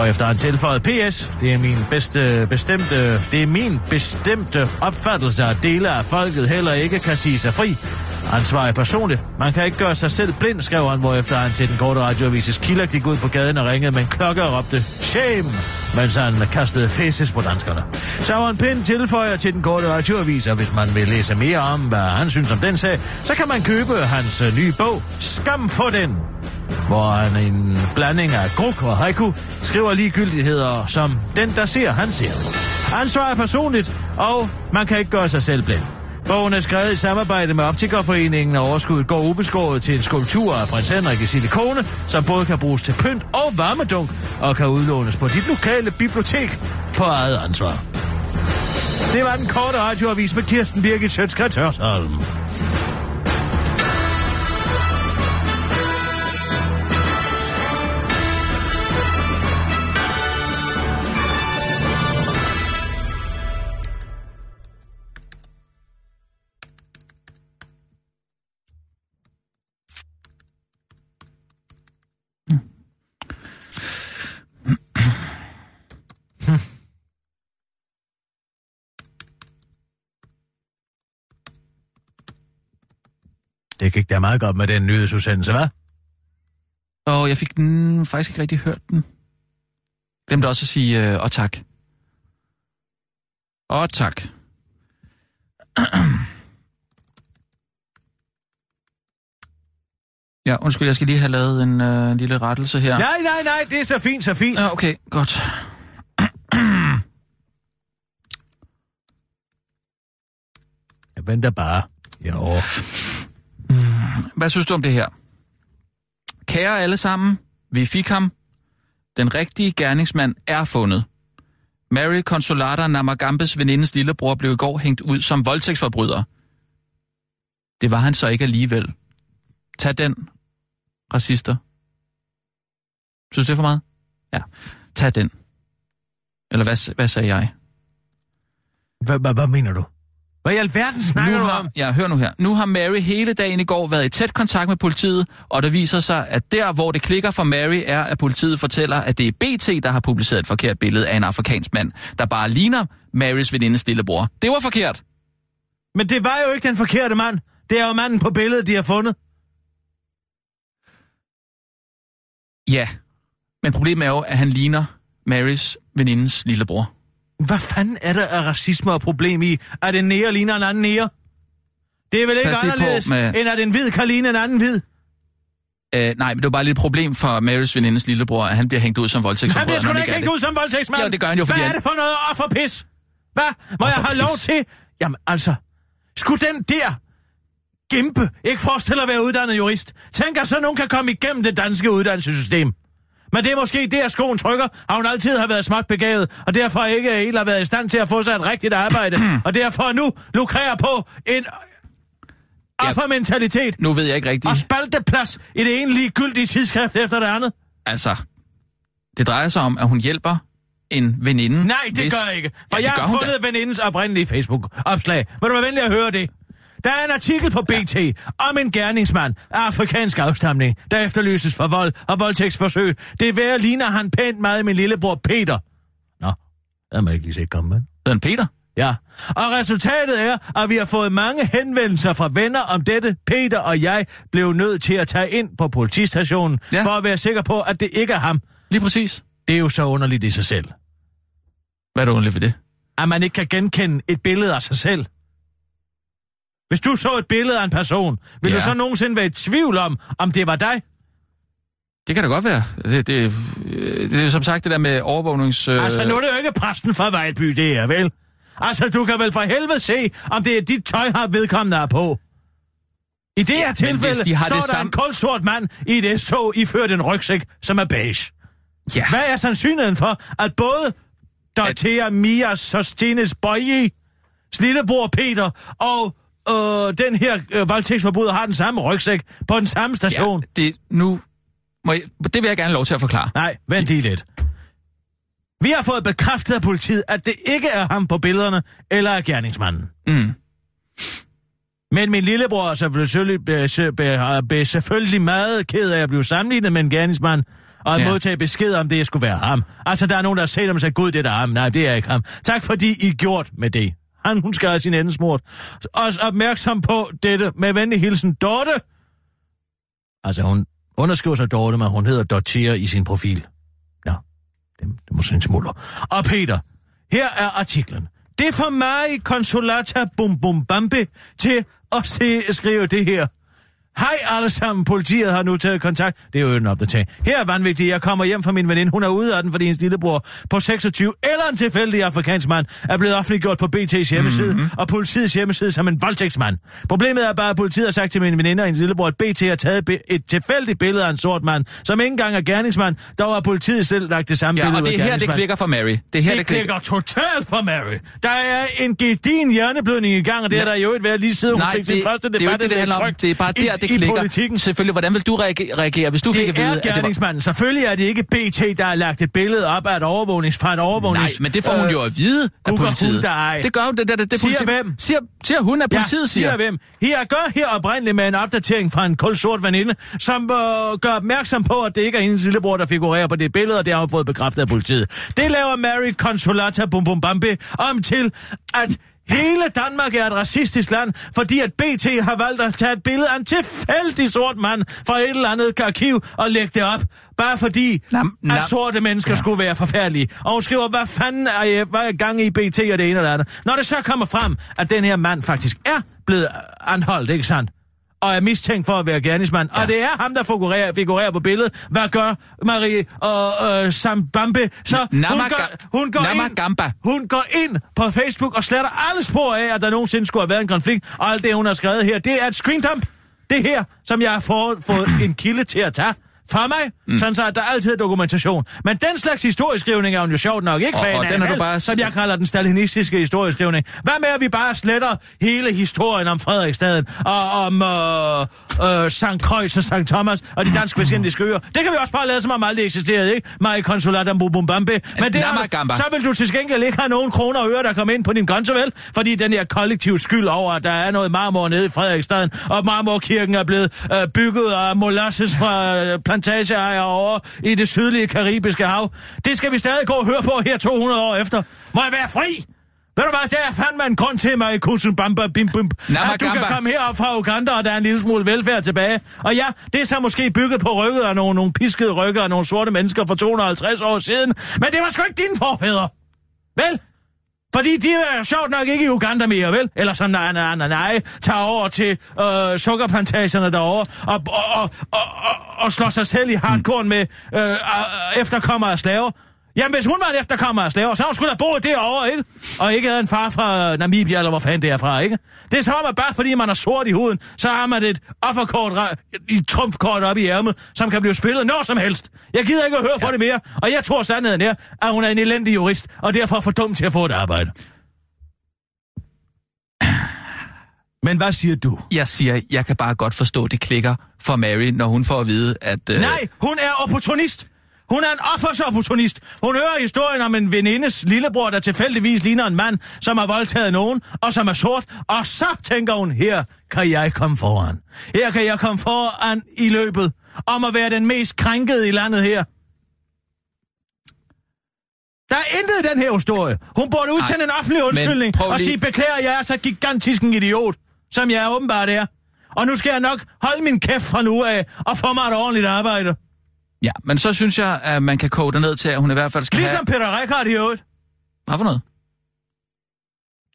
efter han tilføjet PS. Det er min bedste bestemte, det er min bestemte opfattelse, at dele af folket heller ikke kan sige sig fri. Han svarer personligt. Man kan ikke gøre sig selv blind, skrev han, hvorefter han til den korte radioavises kilder gik ud på gaden og ringede med en klokke og råbte Shame, mens han kastede faces på danskerne. Så han pind tilføjer til den korte radioavis, og hvis man vil læse mere om, hvad han synes om den sag, så kan man købe hans øh, nye bog, Skam for den, hvor han en blanding af gruk og haiku skriver ligegyldigheder som den, der ser, han ser. Han svarer personligt, og man kan ikke gøre sig selv blind. Bogen er skrevet i samarbejde med Optikerforeningen, og overskuddet går ubeskåret til en skulptur af prins Henrik i silikone, som både kan bruges til pynt og varmedunk, og kan udlånes på dit lokale bibliotek på eget ansvar. Det var den korte radioavis med Kirsten Birgit Sjøtskrets Hørsholm. Det gik da meget godt med den nyhedsudsendelse, hva'? Og jeg fik den faktisk ikke rigtig hørt den. Glemte også at sige øh, og tak. Og tak. Ja, undskyld, jeg skal lige have lavet en øh, lille rettelse her. Nej, nej, nej, det er så fint, så fint. Ja, okay, godt. Jeg venter bare. Jo. Hvad synes du om det her? Kære alle sammen, vi fik ham. Den rigtige gerningsmand er fundet. Mary Consolata Namagambes venindes lillebror blev i går hængt ud som voldtægtsforbryder. Det var han så ikke alligevel. Tag den, racister. Synes du det for meget? Ja. Tag den. Eller hvad, hvad sagde jeg? Hvad, hvad, hvad mener du? Hvad i alverden snakker nu du har, om? Ja, hør nu her. Nu har Mary hele dagen i går været i tæt kontakt med politiet, og der viser sig, at der, hvor det klikker for Mary, er, at politiet fortæller, at det er BT, der har publiceret et forkert billede af en afrikansk mand, der bare ligner Marys venindes lillebror. Det var forkert. Men det var jo ikke den forkerte mand. Det er jo manden på billedet, de har fundet. Ja, men problemet er jo, at han ligner Marys venindes lillebror. Hvad fanden er der af racisme og problem i, at en nære ligner en anden nære? Det er vel ikke anderledes, med- end at en hvid kan ligne en anden hvid. Øh, nej, men det var bare lidt et problem for Marys venindes lillebror, at han bliver hængt ud som Han voldtægtsforbryder. bliver sgu da han ikke hængt ud som voldtægtsmand. Jo, det gør han jo, fordi Hvad er han- det for noget offerpis? Hvad? Må jeg have lov til? Jamen altså, skulle den der gimpe ikke forestille at være uddannet jurist? Tænk, at så nogen kan komme igennem det danske uddannelsessystem. Men det er måske der, skoen trykker, at hun altid har været småt begavet, og derfor ikke helt har været i stand til at få sig et rigtigt arbejde, og derfor nu lukrerer på en Ja. offermentalitet Nu ved jeg ikke rigtigt. og spalteplads i det ene ligegyldige tidsskrift efter det andet. Altså, det drejer sig om, at hun hjælper en veninde. Nej, det hvis... gør jeg ikke. For Ja, jeg har fundet venindens oprindelige Facebook-opslag. Vil du være venlig at høre det? Der er en artikel på BT om en gerningsmand af afrikansk afstamning, der efterlyses for vold og voldtægtsforsøg. Det værre ligner han pænt meget min lillebror Peter. Nå, har man ikke lige set komme med. Den Peter? Ja, og resultatet er, at vi har fået mange henvendelser fra venner om dette. Peter og jeg blev nødt til at tage ind på politistationen, ja. for at være sikker på, at det ikke er ham. Lige præcis. Det er jo så underligt i sig selv. Hvad er det underligt ved det? at man ikke kan genkende et billede af sig selv. Hvis du så et billede af en person, vil ja. Du så nogensinde være i tvivl om, om det var dig? Det kan da godt være. Det, det, øh, det er som sagt det der med overvågnings... Øh... Altså, nu er det jo ikke præsten fra Vejlby, det er vel? Altså, du kan vel for helvede se, om det er dit tøj, har vedkommende er på. I det her tilfælde de står det der samme- en kulsort mand i et S-tog iført en rygsæk, som er beige. Ja. Hvad er sandsynligheden for, at både Dorothea Mia Sostines Bøje, lillebror Peter og øh, den her øh, voldtægtsforbryder har den samme rygsæk på den samme station? Ja, det, nu må jeg, det vil jeg gerne lov til at forklare. Nej, vent lige lidt. Vi har fået bekræftet af politiet, at det ikke er ham på billederne, eller er gerningsmanden. Mm. Men min lillebror er selvfølgelig, be, se- be, be, selvfølgelig meget ked af at blive sammenlignet med en gerningsmand, og at Ja. modtage besked om, det skulle være ham. Altså, der er nogen, der har set og sagt, gud, det er da ham. Nej, det er ikke ham. Tak fordi I gjort med det. Han, hun skal have sin ende smurt. Også opmærksom på dette med venlig hilsen Dorte. Altså, hun underskriver sig Dorte, men hun hedder Dortier i sin profil. Nå, det, det må sådan smuldre. Og Peter, her er artiklen. Det får mig Consolata Bum Bum bambe til at se, skrive det her. Hej alle sammen, politiet har nu taget kontakt. Det er jo en opdatering. Her er vanvittigt, jeg kommer hjem fra min veninde. Hun er ude af den, fordi hendes lillebror på 26 eller en tilfældig afrikansk mand er blevet offentliggjort på BT's hjemmeside mm-hmm. og politiets hjemmeside som en voldtægtsmand. Problemet er bare, at politiet har sagt til min veninde og hendes lillebror, at BT har taget et tilfældigt billede af en sort mand, som ikke engang er gerningsmand. Dog har politiet selv lagt det samme Ja, billede og det er her, det klikker for Mary. Det er her, Det, det klikker. klikker totalt for Mary. Der er en gedin hjerneblødning i gang, og det er Nej. der jo et været lige siden hun Nej, fik det, sin første det er jo debat. ikke det, det handler om. Det er bare der, i, det I klikker. politikken. Selvfølgelig, hvordan vil du reage- reagere, hvis du fik at Det vide, er at det var... gerningsmanden. Selvfølgelig er det ikke BT, der har lagt et billede op af et overvågnings fra et overvågnings... Nej, men det får hun jo at vide af politiet. hun dig. Det gør hun. Det, det, det, det Siger politi- hvem? Siger, siger hun, at politiet ja, siger. siger hvem? Her gør her oprindeligt med en opdatering fra en kold sort veninde, som øh, gør opmærksom på, at det ikke er hendes lillebror, der figurerer på det billede, og det har hun fået bekræftet af politiet. Det laver Mary Consolata Bum Bum Bambi om til, at hele Danmark er et racistisk land, fordi at BT har valgt at tage et billede af en tilfældig sort mand fra et eller andet arkiv og lægge det op. Bare fordi, Nam- nam- at sorte mennesker ja. skulle være forfærdelige. Og hun skriver, hvad fanden er jeg, hvad er gang i BT og det ene og det andet. Når det så kommer frem, at den her mand faktisk er blevet anholdt, ikke sandt? Og er mistænkt for at være gerningsmand. Ja. Og det er ham, der figurerer, figurerer på billedet. Hvad gør Marie og øh, Sam Bambe? Så hun går, hun, går ind, hun går ind på Facebook og sletter alle spor af, at der nogensinde skulle have været en konflikt. Og alt det, hun har skrevet her, det er et screendump. Det her, som jeg har fået, fået en kilde til at tage fra mig, mm. sådan så at der altid er dokumentation. Men den slags historieskrivning er hun jo sjovt nok ikke Og- fan og af, den har du bare- som jeg kalder den stalinistiske historieskrivning. Hvad med, at vi bare sletter hele historien om Frederiksstaden, og om øh, øh, St. Kreuz og St. Thomas, og de danske vestindiske øer. Det kan vi også bare lade, som om aldrig eksisterede, ikke? Mig konsulat om Bumbumbe. Men det er, så vil du til gengæld ikke have nogen kroner og øre, der kommer ind på din konto, vel? Fordi den her kollektiv skyld over, at der er noget marmor nede i Frederiksstaden, og marmorkirken er blevet øh, bygget af molasses fra øh, plantageejer over i det sydlige karibiske hav. Det skal vi stadig gå og høre på her 200 år efter. Må jeg være fri? Ved du hvad, der er fandme en grund til mig i kussen bamba bim bim. At du kan komme herop fra Uganda, og der er en lille smule velfærd tilbage. Og ja, det er så måske bygget på rygget af nogle, nogle piskede rygge af nogle sorte mennesker for 250 år siden. Men det var sgu ikke dine forfædre. Vel? Fordi de er sjovt nok ikke i Uganda mere, vel? Eller som nej, nej, nej, nej, tager over til øh, sukkerplantagerne derovre og, og, og, og, og, og slår sig selv i hardcore med øh, øh, efterkommere af slaver. Jamen, hvis hun var en efterkommer af slaver, så hun skulle da boet derovre, ikke? Og ikke havde en far fra Namibia, eller hvor fanden det er fra, ikke? Det er som om, at bare fordi man er sort i huden, så har man et offerkort i trumfkort op i ærmet, som kan blive spillet når som helst. Jeg gider ikke at høre ja. på det mere, og jeg tror sandheden er, at hun er en elendig jurist, og derfor for dum til at få et arbejde. Men hvad siger du? Jeg siger, jeg kan bare godt forstå, det klikker for Mary, når hun får at vide, at... Øh, Nej, hun er opportunist. Hun er en offersopportunist. Hun hører historien om en venindes lillebror, der tilfældigvis ligner en mand, som har voldtaget nogen, og som er sort. Og så tænker hun, her kan jeg komme foran. Her kan jeg komme foran i løbet om at være den mest krænkede i landet her. Der er intet i den her historie. Hun burde udsende Ej, en offentlig undskyldning og sige, beklager, jeg er så gigantisk en idiot, som jeg åbenbart er. Og nu skal jeg nok holde min kæft fra nu af og få mig et ordentligt arbejde. Ja, men så synes jeg, at man kan koge det ned til, at hun i hvert fald skal Ligesom have... Peter Rickard i øvrigt. Hvad for noget?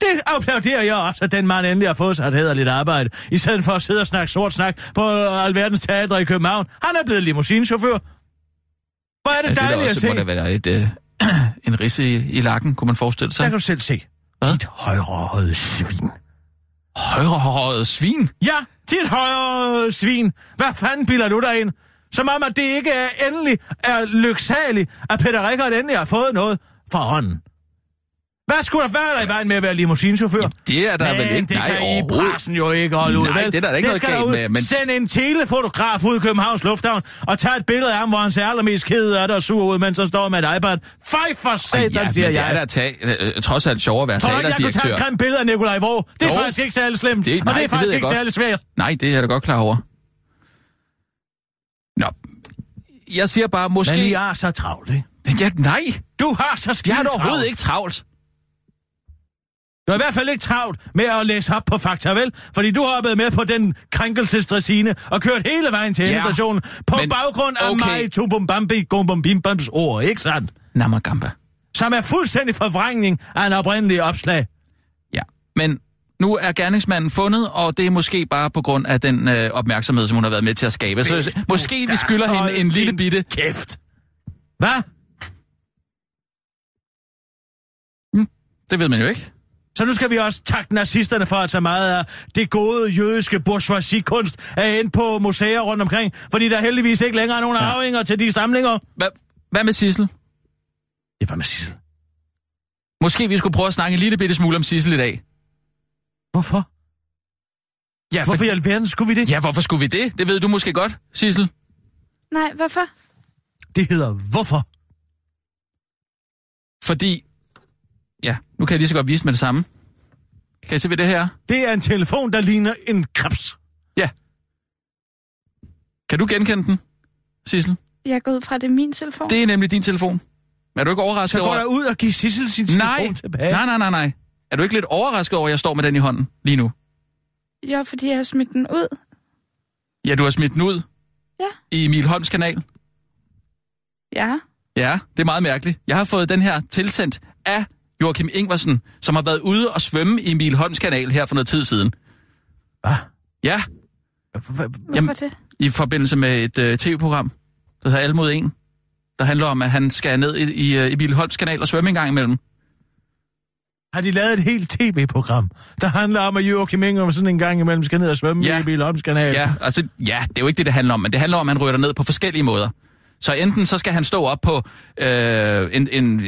Det applauderer jeg også, at den mand endelig har fået sig et hederligt arbejde, i stedet for at sidde og snakke sort snak på alverdens teatre i København. Han er blevet limousinechauffør. Hvor er det Ja, det dejligt at også, se. må da være et, øh, en risse i, i lakken, kunne man forestille Der sig. kan du selv se. Hvad? Dit højrehøjede svin. Højrehåret svin? Ja, dit højrehøjede svin. Hvad fanden bilder du dig ind? Som om, at det ikke er endelig er lyksaligt, at Peter Rickard endelig har fået noget fra hånden. Hvad skulle der være der i vejen med at være limousinechauffør? Jamen, det er der men vel ikke. det Nej, kan I pressen jo ikke holde ud, Nej, vel? det er der ikke noget skal galt med, men- Send en telefotograf ud i Københavns Lufthavn og tag et billede af ham, hvor han ser allermest ked af det og sur ud, mens han står med et iPad. Fej for satan, ja, siger men det er jeg. da tag, øh, trods alt sjovere at være Tror du jeg kunne tage et grimt billede af Nikolaj Våg? Det er Jo. faktisk ikke særlig slemt, Det- og nej, det er det ved faktisk jeg ikke særlig svært. Nej, det er jeg da godt klar over. Nå, jeg siger bare, måske... Men I er så travlt, ikke? Ja, nej, Du har så skidt jeg har da travlt. overhovedet ikke travlt. Du er i hvert fald ikke travlt med at læse op på fakta, vel? Fordi du har været med på den krænkelsesdressine og kørt hele vejen til Ja, endestationen på men baggrund af okay. mig, Tubumbambi, Gumbumbimboms ord, ikke sandt? Namagamba. Som er fuldstændig forvrængning af en oprindelig opslag. Ja, men nu er gerningsmanden fundet, og det er måske bare på grund af den øh, opmærksomhed, som hun har været med til at skabe. Så måske vi skylder hende en lille bitte... Kæft. Hvad? Det ved man jo ikke. Så nu skal vi også takke nazisterne for, at så meget af det gode jødiske bourgeoisie-kunst er ind på museer rundt omkring, fordi der heldigvis ikke længere er nogen Ja. arvinger til de samlinger. Hvad, hvad med Sissel? Det var med Sissel. Måske vi skulle prøve at snakke en lille bitte smule om Sissel i dag. Hvorfor? Ja, Hvorfor i alverden skulle vi det? ja, hvorfor skulle vi det? Det ved du måske godt, Sissel. Nej, hvorfor? Det hedder hvorfor. Fordi... Ja, nu kan jeg lige så godt vise med det samme. Kan I se, hvad det her er? Det er en telefon, der ligner en krebs. Ja. Kan du genkende den, Sissel? Jeg går ud fra, det er min telefon. Det er nemlig din telefon. Er du ikke Så overrasket går over... jeg ud og giver Sissel sin telefon Nej, tilbage. nej, nej, nej, nej. Er du ikke lidt overrasket over, at jeg står med den i hånden lige nu? Ja, fordi jeg har smidt den ud. Ja, du har smidt den ud Ja. i Emil Holms kanal. Ja. Ja, det er meget mærkeligt. Jeg har fået den her tilsendt af Joachim Ingvarsen, som har været ude og svømme i Emil Holms kanal her for noget tid siden. Hvad? Ja, Hvorfor det? i forbindelse med et øh, tv-program, der hedder Alle mod en, der handler om, at han skal ned i, i øh, Emil Holms kanal og svømme en gang imellem. Har de lavet et helt tv-program, der handler om, at Joachim Ingemann sådan en gang imellem skal ned og svømme Ja. i Bilholms kanal? Ja, altså, ja, det er jo ikke det, det handler om, men det handler om, at han ryger ned på forskellige måder. Så enten så skal han stå op på øh, en, en,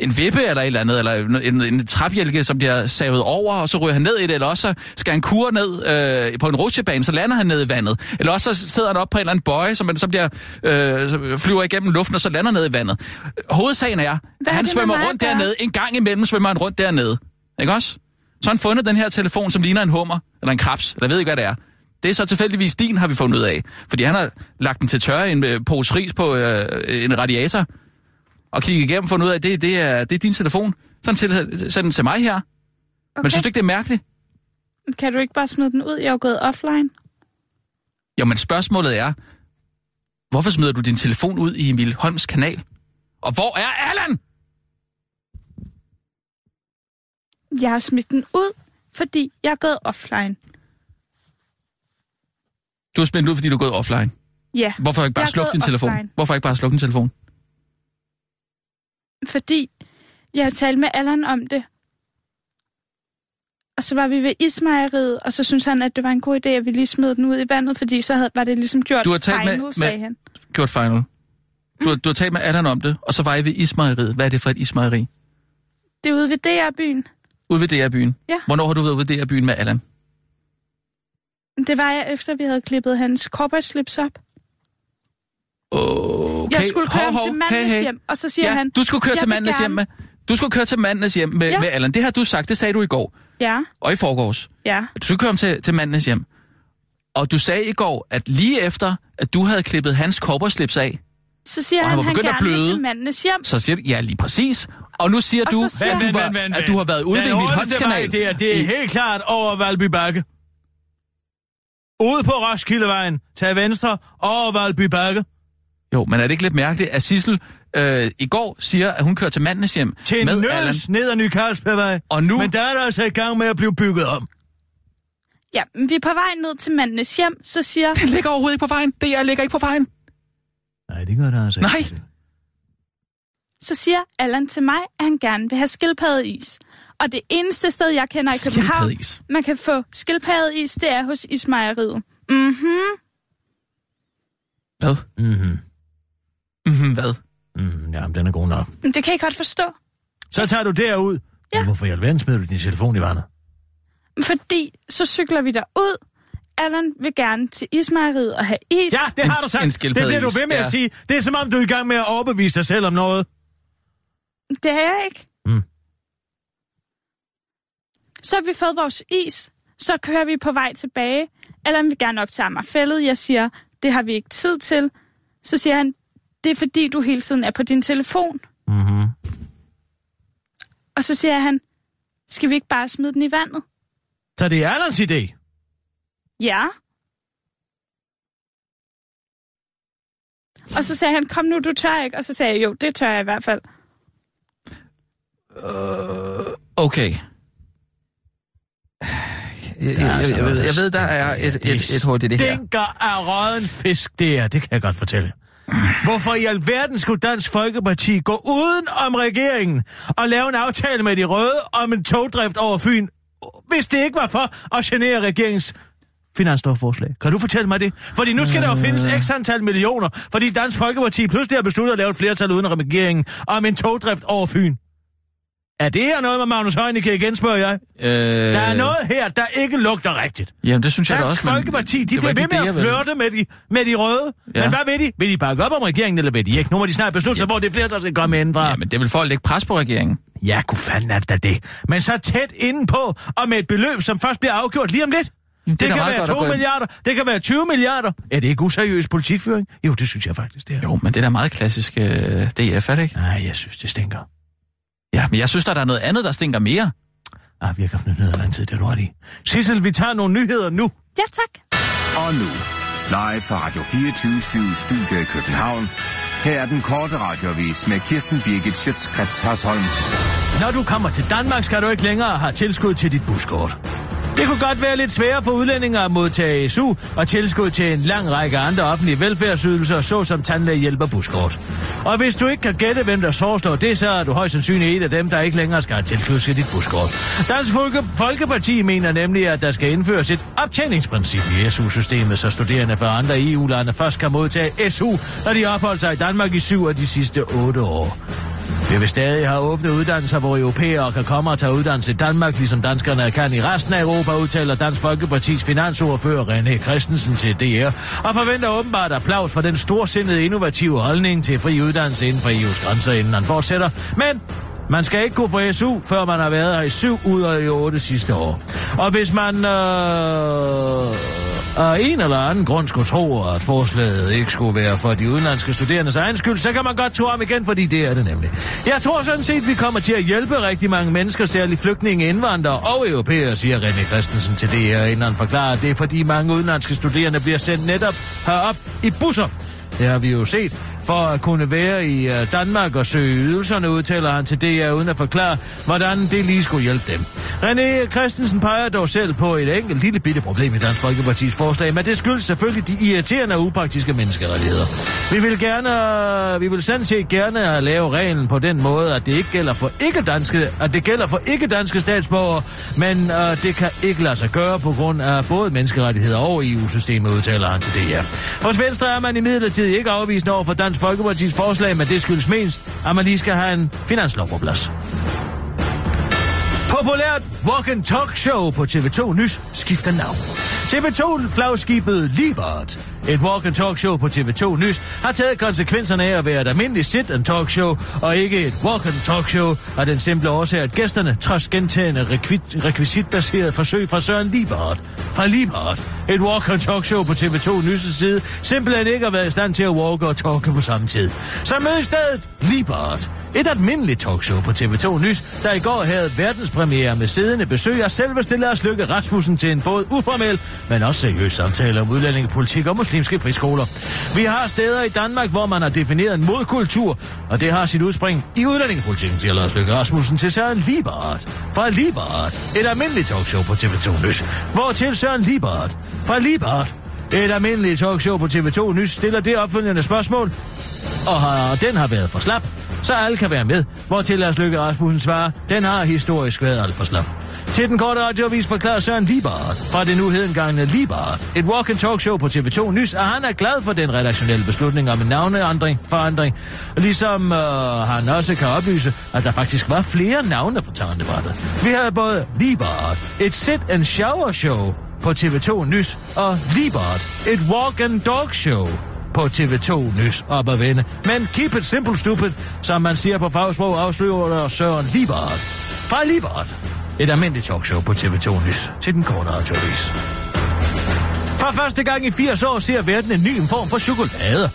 en vippe eller et eller andet, eller en, en træbjælke, som bliver savet over, og så ryger han ned i det, eller også så skal han kure ned øh, på en rutsjebane, så lander han ned i vandet. Eller også så sidder han op på en eller anden bøje, som man så bliver, øh, flyver igennem luften, og så lander ned i vandet. Hovedsagen er, at han svømmer rundt dernede. En gang imellem svømmer han rundt dernede. Ikke også? Så har han fundet den her telefon, som ligner en hummer, eller en krabs, eller jeg ved ikke, hvad det er. Det er så tilfældigvis din, har vi fundet ud af. Fordi han har lagt den til tørre i en øh, pose ris på øh, en radiator, og kigget igennem og fundet ud af, at det, det, er, det er din telefon. Så han til, send den til mig her. Okay. Men synes du ikke, det er mærkeligt? Kan du ikke bare smide den ud? Jeg er jo gået offline. Jo, men spørgsmålet er, hvorfor smider du din telefon ud i Emil Holms kanal? Og hvor er Allan? Jeg har smidt den ud, fordi jeg er gået offline. Du har spændt ud, fordi du er gået offline. Ja, Hvorfor ikke bare er slukke din telefon? offline. Hvorfor ikke bare slukke din telefon? fordi jeg har talt med Allan om det. Og så var vi ved ismejeriet, og så synes han, at det var en god idé, at vi lige smed den ud i vandet, fordi så havde, var det ligesom gjort Du har talt med- final, med- sagde han. Gjort final. Du, har, du har talt med Allan om det, og så var I ved ismejeriet. Hvad er det for et ismejeri? Det er ude ved DR-byen. Ude ved DR-byen. Ja. Hvornår har du været ude ved DR-byen med Allan? Det var jeg, efter vi havde klippet hans cowboyslips op. Okay. Jeg skulle køre Hov, hov. til mandens Hey, hey. hjem, og så siger ja, han... du skulle køre "Jeg til mandens hjem gerne." med... Du skulle køre til mandens hjem med, Ja. med Allan. Det har du sagt, det sagde du i går. Ja, Og i forgårs. ja. Du skulle køre ham til, til mandens hjem. Og du sagde i går, at lige efter, at du havde klippet hans kobberslips af, Så siger Og han han, var han begyndt at gerne vil bløde. til mandens hjem. så siger du, ja, lige præcis. Og nu siger Og du, så siger at, han- du var, at du har været ude ved Den Emil Holms hurtigste vej, kanal. Det er, det er helt klart over Valby Bakke. Ude på Roskildevejen. Tag venstre over Valby Bakke. Jo, men er det ikke lidt mærkeligt, at Sissel øh, i går siger, at hun kører til mandens hjem Til med en Allan, nøds ned ad Ny Carlsbergvej. og nu... Men der er der altså i gang med at blive bygget om. Ja, men vi er på vej ned til mandens hjem, så siger... Det ligger overhovedet ikke på vejen. Det er ligger ikke på vejen. Nej, det gør der altså Nej. ikke. Så siger Allan til mig, at han gerne vil have skildpaddeis. Og det eneste sted, jeg kender i København, man kan få skildpaddeis, det er hos Ismejeriet. Mhm. Hvad? Mhm. Mm-hmm, hvad? Mm, jamen, den er god nok. Men det kan I godt forstå. Så tager du derud. Ja. Men Hvorfor i alverden smider du din telefon i vandet? Fordi så cykler vi derud. Allan vil gerne til Ismejeriet og have is. Ja, det En- har du sagt. en Det bliver du ved med ja. at sige. Det er som om, du er i gang med at overbevise dig selv om noget. Det er jeg ikke. Så har vi fået vores is. Så kører vi på vej tilbage. Allan vil gerne op til Amagerfællet. Jeg siger, det har vi ikke tid til. Så siger han, det er fordi, du hele tiden er på din telefon. Mhm. Og så siger han, skal vi ikke bare smide den i vandet? Så det er Allans idé. Ja. Og så sagde han, kom nu, du tør ikke. Og så sagde jeg, jo, det tør jeg i hvert fald. Okay. Jeg, jeg, jeg, ved, jeg ved, der er et, et, et hul i det her. Stinker af råden fisk, det er. Det kan jeg godt fortælle. Hvorfor i alverden skulle Dansk Folkeparti gå uden om regeringen og lave en aftale med de røde om en togdrift over Fyn, hvis det ikke var for at genere regeringens finanslovforslag? Kan du fortælle mig det? Fordi nu skal der jo findes x antal millioner, fordi Dansk Folkeparti pludselig har besluttet at lave et flertal uden om regeringen om en togdrift over Fyn. Er det her noget med Magnus Heunicke igen, spørger jeg? Øh, Der er noget her, der ikke lugter rigtigt. Jamen, det synes jeg da Dansk også. men Folkeparti, de det var bliver ved med det, at flirte med de, med de røde. Ja. Men hvad vil de? Vil de bakke op om regeringen, eller vil de ikke? Nu må de snart beslutte sig, hvor det flertal skal komme indenfra. Jamen, det for at lægge pres på regeringen. Ja, kunne fanden er det det. Men så tæt indenpå, og med et beløb, som først bliver afgjort lige om lidt. Det, det kan være godt at 2 gå ind- milliarder, det kan være 20 milliarder. Er det ikke useriøs politikføring? Jo, det synes jeg faktisk, det er. Jo, men det er da meget klassisk øh, DF, er det ikke? Nej, jeg synes, det stinker. Ja, men jeg synes, der er noget andet, der stinker mere. Ah, vi har haft nyheder lang tid, det er du ret i. Sissel, vi tager nogle nyheder nu. Ja, tak. Og nu, live fra Radio 24 Studio i København. Her er den korte radiovis med Kirsten Birgit Schøtzgrads Hasholm. Når du kommer til Danmark, skal du ikke længere have tilskud til dit buskort. Det kunne godt være lidt sværere for udlændinge at modtage SU og tilskud til en lang række andre offentlige velfærdsydelser, såsom tandlægehjælp og buskort. Og hvis du ikke kan gætte, hvem der foreslår det, så er du højst sandsynligt et af dem, der ikke længere skal have tilskud til dit buskort. Dansk Folke- Folkeparti mener nemlig, at der skal indføres et optjeningsprincip i SU-systemet, så studerende fra andre EU-lande først kan modtage SU, når de opholder sig i Danmark i syv af de sidste otte år. Vi vil stadig have åbne uddannelser, hvor europæere kan komme og tage uddannelse i Danmark, ligesom danskerne kan i resten af Europa, udtaler Dansk Folkepartis finansordfører René Christensen til DR, og forventer åbenbart applaus for den storsindede innovative holdning til fri uddannelse inden for EU's grænser, inden han fortsætter. Men man skal ikke kunne få SU, før man har været her i syv ud af i otte sidste år. Og hvis man... Øh af en eller anden grund skulle tro, at forslaget ikke skulle være for de udenlandske studerendes egen skyld, så kan man godt tro om igen, fordi det er det nemlig. Jeg tror sådan set, vi kommer til at hjælpe rigtig mange mennesker, særligt flygtninge, indvandrere og europæere, siger René Christensen til DR, inden han forklarer, at det er fordi mange udenlandske studerende bliver sendt netop herop i busser. Det har vi jo set. For at kunne være i øh, Danmark og søge ydelserne, udtaler han til DR uden at forklare, hvordan det lige skulle hjælpe dem. René Christensen peger dog selv på et enkelt lille bitte problem i Dansk Folkepartis forslag, men det skyldes selvfølgelig de irriterende og upraktiske menneskerettigheder. Vi vil gerne, vi vil sådan set gerne lave reglen på den måde, at det ikke gælder for ikke-danske, at det gælder for ikke-danske statsborgere, men uh, det kan ikke lade sig gøre på grund af både menneskerettigheder og EU-systemet, udtaler han til DR. Hos Venstre er man i midlertid ikke afvisende over for Dansk Folkepartis forslag, men det skyldes mest, at man lige skal have en finanslov på plads. Populært walk and talk show på TV2 Nys skifter navn. TV2 flagskibet Libert, et walk and talk show på TV2 Nys, har taget konsekvenserne af at være et almindeligt sit and talk show, og ikke et walk and talk show, og den simple årsag, at gæsterne, trods gentagende rekvit, rekvisitbaseret forsøg fra Søren Liebert, fra Liebert, et walk and talk show på TV2 Nys' side, simpelthen ikke har været i stand til at walk og talke på samme tid. Så mød i stedet Liebert, et almindeligt talkshow på TV2 Nys, der i går havde verdenspremiere med siddende besøg af selveste Lars Lykke Rasmussen til en både uformel, men også seriøs samtale om udlændingepolitik og muslimske friskoler. Vi har steder i Danmark, hvor man har defineret en modkultur, og det har sit udspring i udlændingepolitikken, siger Lars Løkke Rasmussen til Søren Libert. Fra Libert, et almindeligt talkshow på TV2 Nys, hvor til Søren Libert. Fra Libert, et almindeligt talkshow på TV2 Nys stiller det opfølgende spørgsmål, og har, den har været for slap, så alle kan være med, hvor til Lars Løkke Rasmussen svarer, den har historisk været alt for slap. Til den korte radioavis forklarer Søren Libart fra det nu hedengangne Libart, et walk and talk show på TV2 Nys, at han er glad for den redaktionelle beslutning om en navneandring, forandring, ligesom øh, han også kan oplyse, at der faktisk var flere navne på tegnebrættet. Vi havde både Libart, et sit and shower show på TV2 Nys, og Libart, et walk and dog show på TV2 Nys op at vende. Men keep it simple stupid, som man siger på fagsprog, afslører Søren Libert. Fra Libert. Et almindeligt talkshow på TV2 Nys til den korte radioavis. For første gang i 80 år ser verden en ny form for chokolade.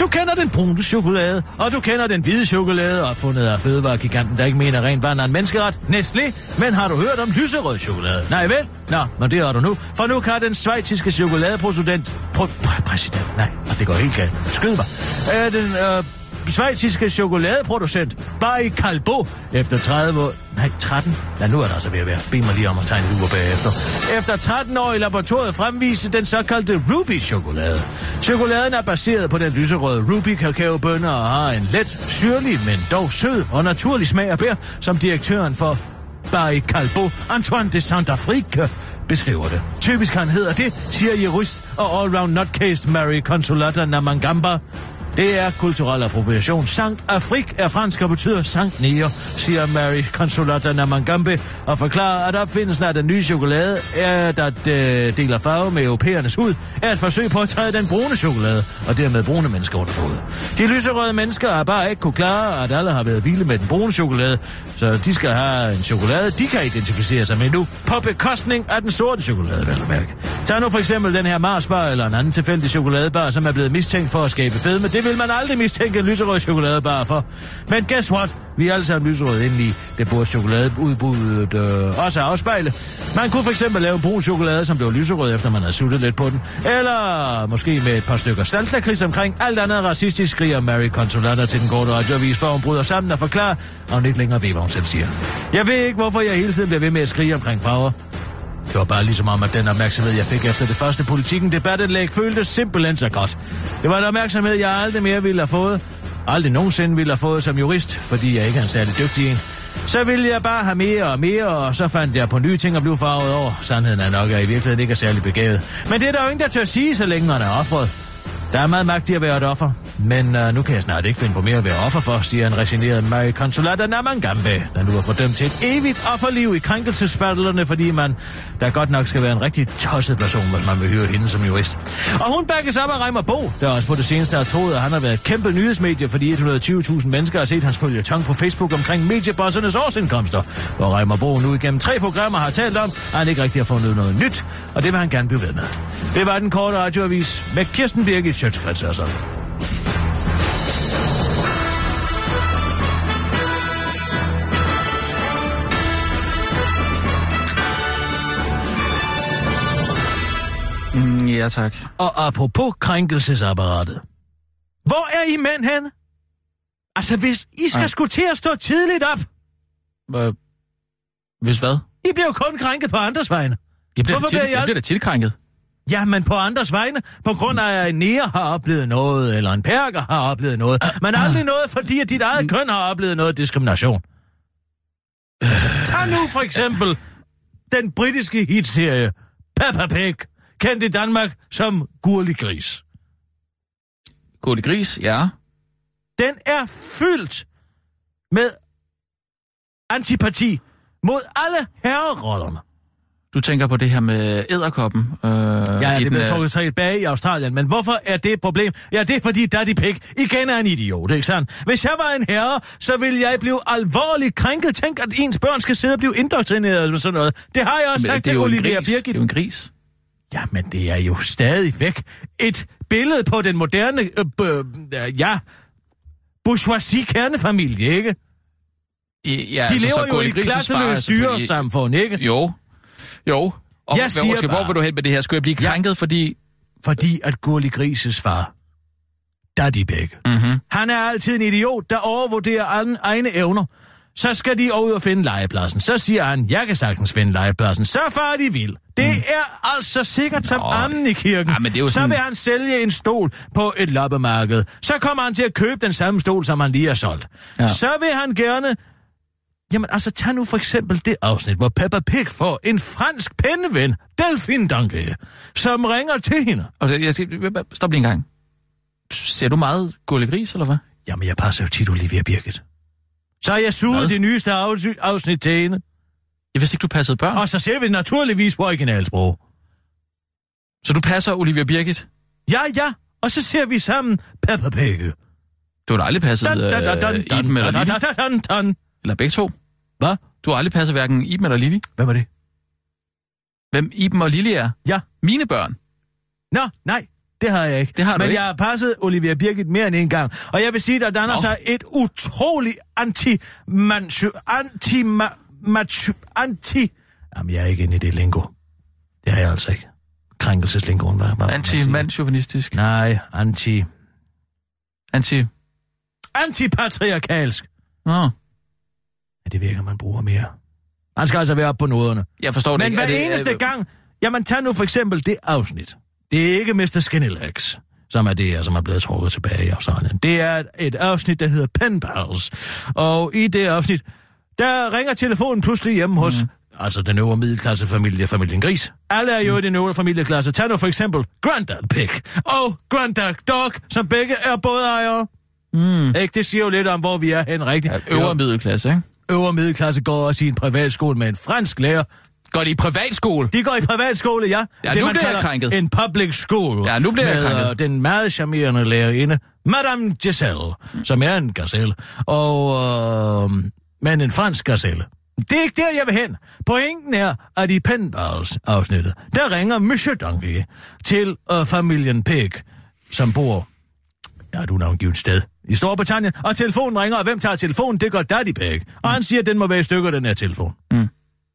Du kender den brune chokolade, og du kender den hvide chokolade, og fundet af fødevaregiganten, der ikke mener rent vand er en menneskeret, Nestlé. Men har du hørt om lyserød chokolade? Nej vel? Nå, men det har du nu. For nu kan den svejtiske chokoladeproducent... Pr- præsident, nej, det går helt galt. Skyd mig. Øh, den øh, svejtiske chokoladeproducent, Barry Calbo, efter 30 år... Nej, 13. Ja, nu er der altså ved at være. Bed mig lige om at tegne et bagefter. Efter 13 år i laboratoriet fremviste den såkaldte Ruby-chokolade. Chokoladen er baseret på den lyserøde Ruby kakaobønner og har en let, syrlig, men dog sød og naturlig smag af bær, som direktøren for Barry Calbo, Antoine de Saint-Afrique, beskriver det. Typisk han hedder det, siger jurist og allround nutcase Mary Consolata Namangamba. Det er kulturel appropriation. Sankt Afrik er fransk og betyder Sankt Nier, siger Mary Consolata Namangambe, og forklarer, at opfindelsen af den nye chokolade, er, der øh, deler farve med europæernes hud, er et forsøg på at træde den brune chokolade, og dermed brune mennesker under fod. De lyserøde mennesker har bare ikke kunne klare, at alle har været vilde med den brune chokolade, så de skal have en chokolade, de kan identificere sig med nu, på bekostning af den sorte chokolade, vel at mærke. Tag nu for eksempel den her Marsbar eller en anden tilfældig chokoladebar, som er blevet mistænkt for at skabe fedme. Det vil man aldrig mistænke en lyserød chokoladebar for. Men guess what? Vi er alle sammen lyserøde indeni. Det burde chokoladeudbuddet øh, også afspejle. Man kunne for eksempel lave en brun chokolade, som blev lyserød, efter man havde suttet lidt på den. Eller måske med et par stykker saltlakrids omkring. Alt andet racistisk skriger Mary Consolata til den korte radioavis, for hun bryder sammen og forklarer, og hun ikke længere ved, hvad hun selv siger. Jeg ved ikke, hvorfor jeg hele tiden bliver ved med at skrige omkring farver. Det var bare ligesom om, at den opmærksomhed, jeg fik efter det første politikken debatindlæg, føltes simpelthen så godt. Det var en opmærksomhed, jeg aldrig mere ville have fået. Aldrig nogensinde ville have fået som jurist, fordi jeg ikke er en særlig dygtig en. Så ville jeg bare have mere og mere, og så fandt jeg på nye ting at blive farvet over. Sandheden er nok, at jeg i virkeligheden ikke er særlig begavet. Men det er der jo ingen, der tør sige, så længe man er offret. Der er meget magt i at være et offer. Men uh, nu kan jeg snart ikke finde på mere at være offer for, siger en resigneret Mary Consolata Namangambe, der nu er fordømt til et evigt offerliv i krænkelsesbattlerne, fordi man der godt nok skal være en rigtig tosset person, hvis man vil høre hende som jurist. Og hun bakkes op af Reimer Bo, der også på det seneste har troet, at han har været kæmpe nyhedsmedie, fordi 120.000 mennesker har set hans følgetong på Facebook omkring mediebossernes årsindkomster, hvor Reimer Bo nu igennem tre programmer har talt om, at han ikke rigtig har fundet noget nyt, og det vil han gerne blive ved med. Det var den korte radioavis med Kirsten Birgit Sjøtskrets. Mm, ja, tak. Og apropos krænkelsesapparatet. Hvor er I mænd hen? Altså, hvis I skal Ej. skulle til at stå tidligt op, Hvad? hvis hvad? I bliver jo kun krænket på andres vegne. Jeg bliver, Hvorfor da til, bliver jeg jeg bliver da tilkrænket. Ja, men på andres vegne, på grund af, at en nære har oplevet noget, eller en perker har oplevet noget. Men aldrig noget, fordi at dit eget køn har oplevet noget diskrimination. Tag nu for eksempel den britiske hitserie Peppa Pig, kendt i Danmark som Gurlig Gris. Det gris, ja. Den er fyldt med antipati mod alle herrerollerne. Du tænker på det her med æderkoppen. Øh, Ja, det blev øh, trukket tilbage i Australien. Men hvorfor er det et problem? Ja, det er fordi Daddy Pig igen er en idiot, ikke sandt? Hvis jeg var en herre, så ville jeg blive alvorligt krænket. Tænk, at ens børn skal sidde og blive indoktrineret med sådan noget. Det har jeg også men sagt til Olivia gris. Det er Birgit. jo en gris. Ja, men det er jo stadig væk et billede på den moderne, øh, øh, ja, bourgeoisie kernefamilie, ikke? I, ja, De altså, lever så jo i et klasseløst selvfølgelig- dyresamfund, ikke? Jo, jo. Og Jeg hvad, siger hvor bare- vil du hen med det her? Skulle jeg blive Ja. krænket, fordi... Fordi at Gurli Grises far, Daddy Pig, Mm-hmm. Han er altid en idiot, der overvurderer an- egne evner. Så skal de ud og finde legepladsen. Så siger han, jeg kan sagtens finde legepladsen. Så far de vil. Det mm. er altså sikkert som Nå, ammen i kirken. Ja, men det er jo så sådan- vil han sælge en stol på et loppemarked. Så kommer han til at købe den samme stol, som han lige har solgt. Ja. Ja. Så vil han gerne... Jamen altså, tag nu for eksempel det afsnit, hvor Peppa Pig får en fransk penneven, Delphine Danke, som ringer til hende. Og så- jeg skal, stop lige en gang. Ser du meget Gurle Gris, eller hvad? Jamen, jeg passer jo tit Olivia Birgit. Så jeg suget det nyeste afsnit, til hende. Jeg vidste ikke, du passede børn. Og så ser vi naturligvis på originalsprog. Så du passer Olivia Birgit? Ja, ja. Og så ser vi sammen Peppa Pig. Du har da aldrig passet øh, Iben eller dun. Eller begge to? Hvad? Du har aldrig passet hverken Iben eller Lili? Hvad var det? Hvem Iben og Lili er? Ja. Mine børn. Nå, nej. Det har jeg ikke. Det har du Men ikke. jeg har passet Olivia Birgit mere end en gang. Og jeg vil sige, der danner Nå. sig et utroligt anti manchu anti machu anti Jamen, jeg er ikke inde i det lingo. Det er jeg altså ikke. Krænkelseslingoen, hvad? hvad Anti-mandsjuvenistisk. Nej, anti... Anti... Antipatriarkalsk. Nå, Ja, det virker, man bruger mere. Man skal altså være op på noderne. jeg forstår det Men ikke. hver Er det, eneste er- gang... Jamen, tag nu for eksempel det afsnit. Det er ikke Mr. Skinny Legs, som er det her, som er blevet trukket tilbage i Australien. Det er et, afsnit, der hedder Pen Pals. Og i det afsnit, der ringer telefonen pludselig hjemme hos... Mm. Altså den øvre middelklasse familie, familien Gris. Alle er jo i den øvre familieklasse. Tag nu for eksempel Granddad Pig og Granddad Dog, som begge er både ejere. Mm. Ikke? Det siger jo lidt om, hvor vi er hen rigtigt. Ja, øvre middelklasse, ikke? Øvre middelklasse går også i en privatskole med en fransk lærer. Går de i privatskole? De går i privatskole, ja. Ja, det, nu man bliver jeg krænket. En public school. Ja, nu bliver jeg med, krænket. øh, den meget charmerende lærerinde, Madame Giselle, som er en gazelle. Og, øh, men en fransk gazelle. Det er ikke der, jeg vil hen. Pointen er, at i Penballs-afsnittet, der ringer Monsieur Donkey til øh, familien Pig, som bor Ja, du navngivet sted. I Storbritannien. Og telefonen ringer, og hvem tager telefonen? Det gør Daddy Pig. Og han siger, at den må være i stykker, den her telefon. Mm.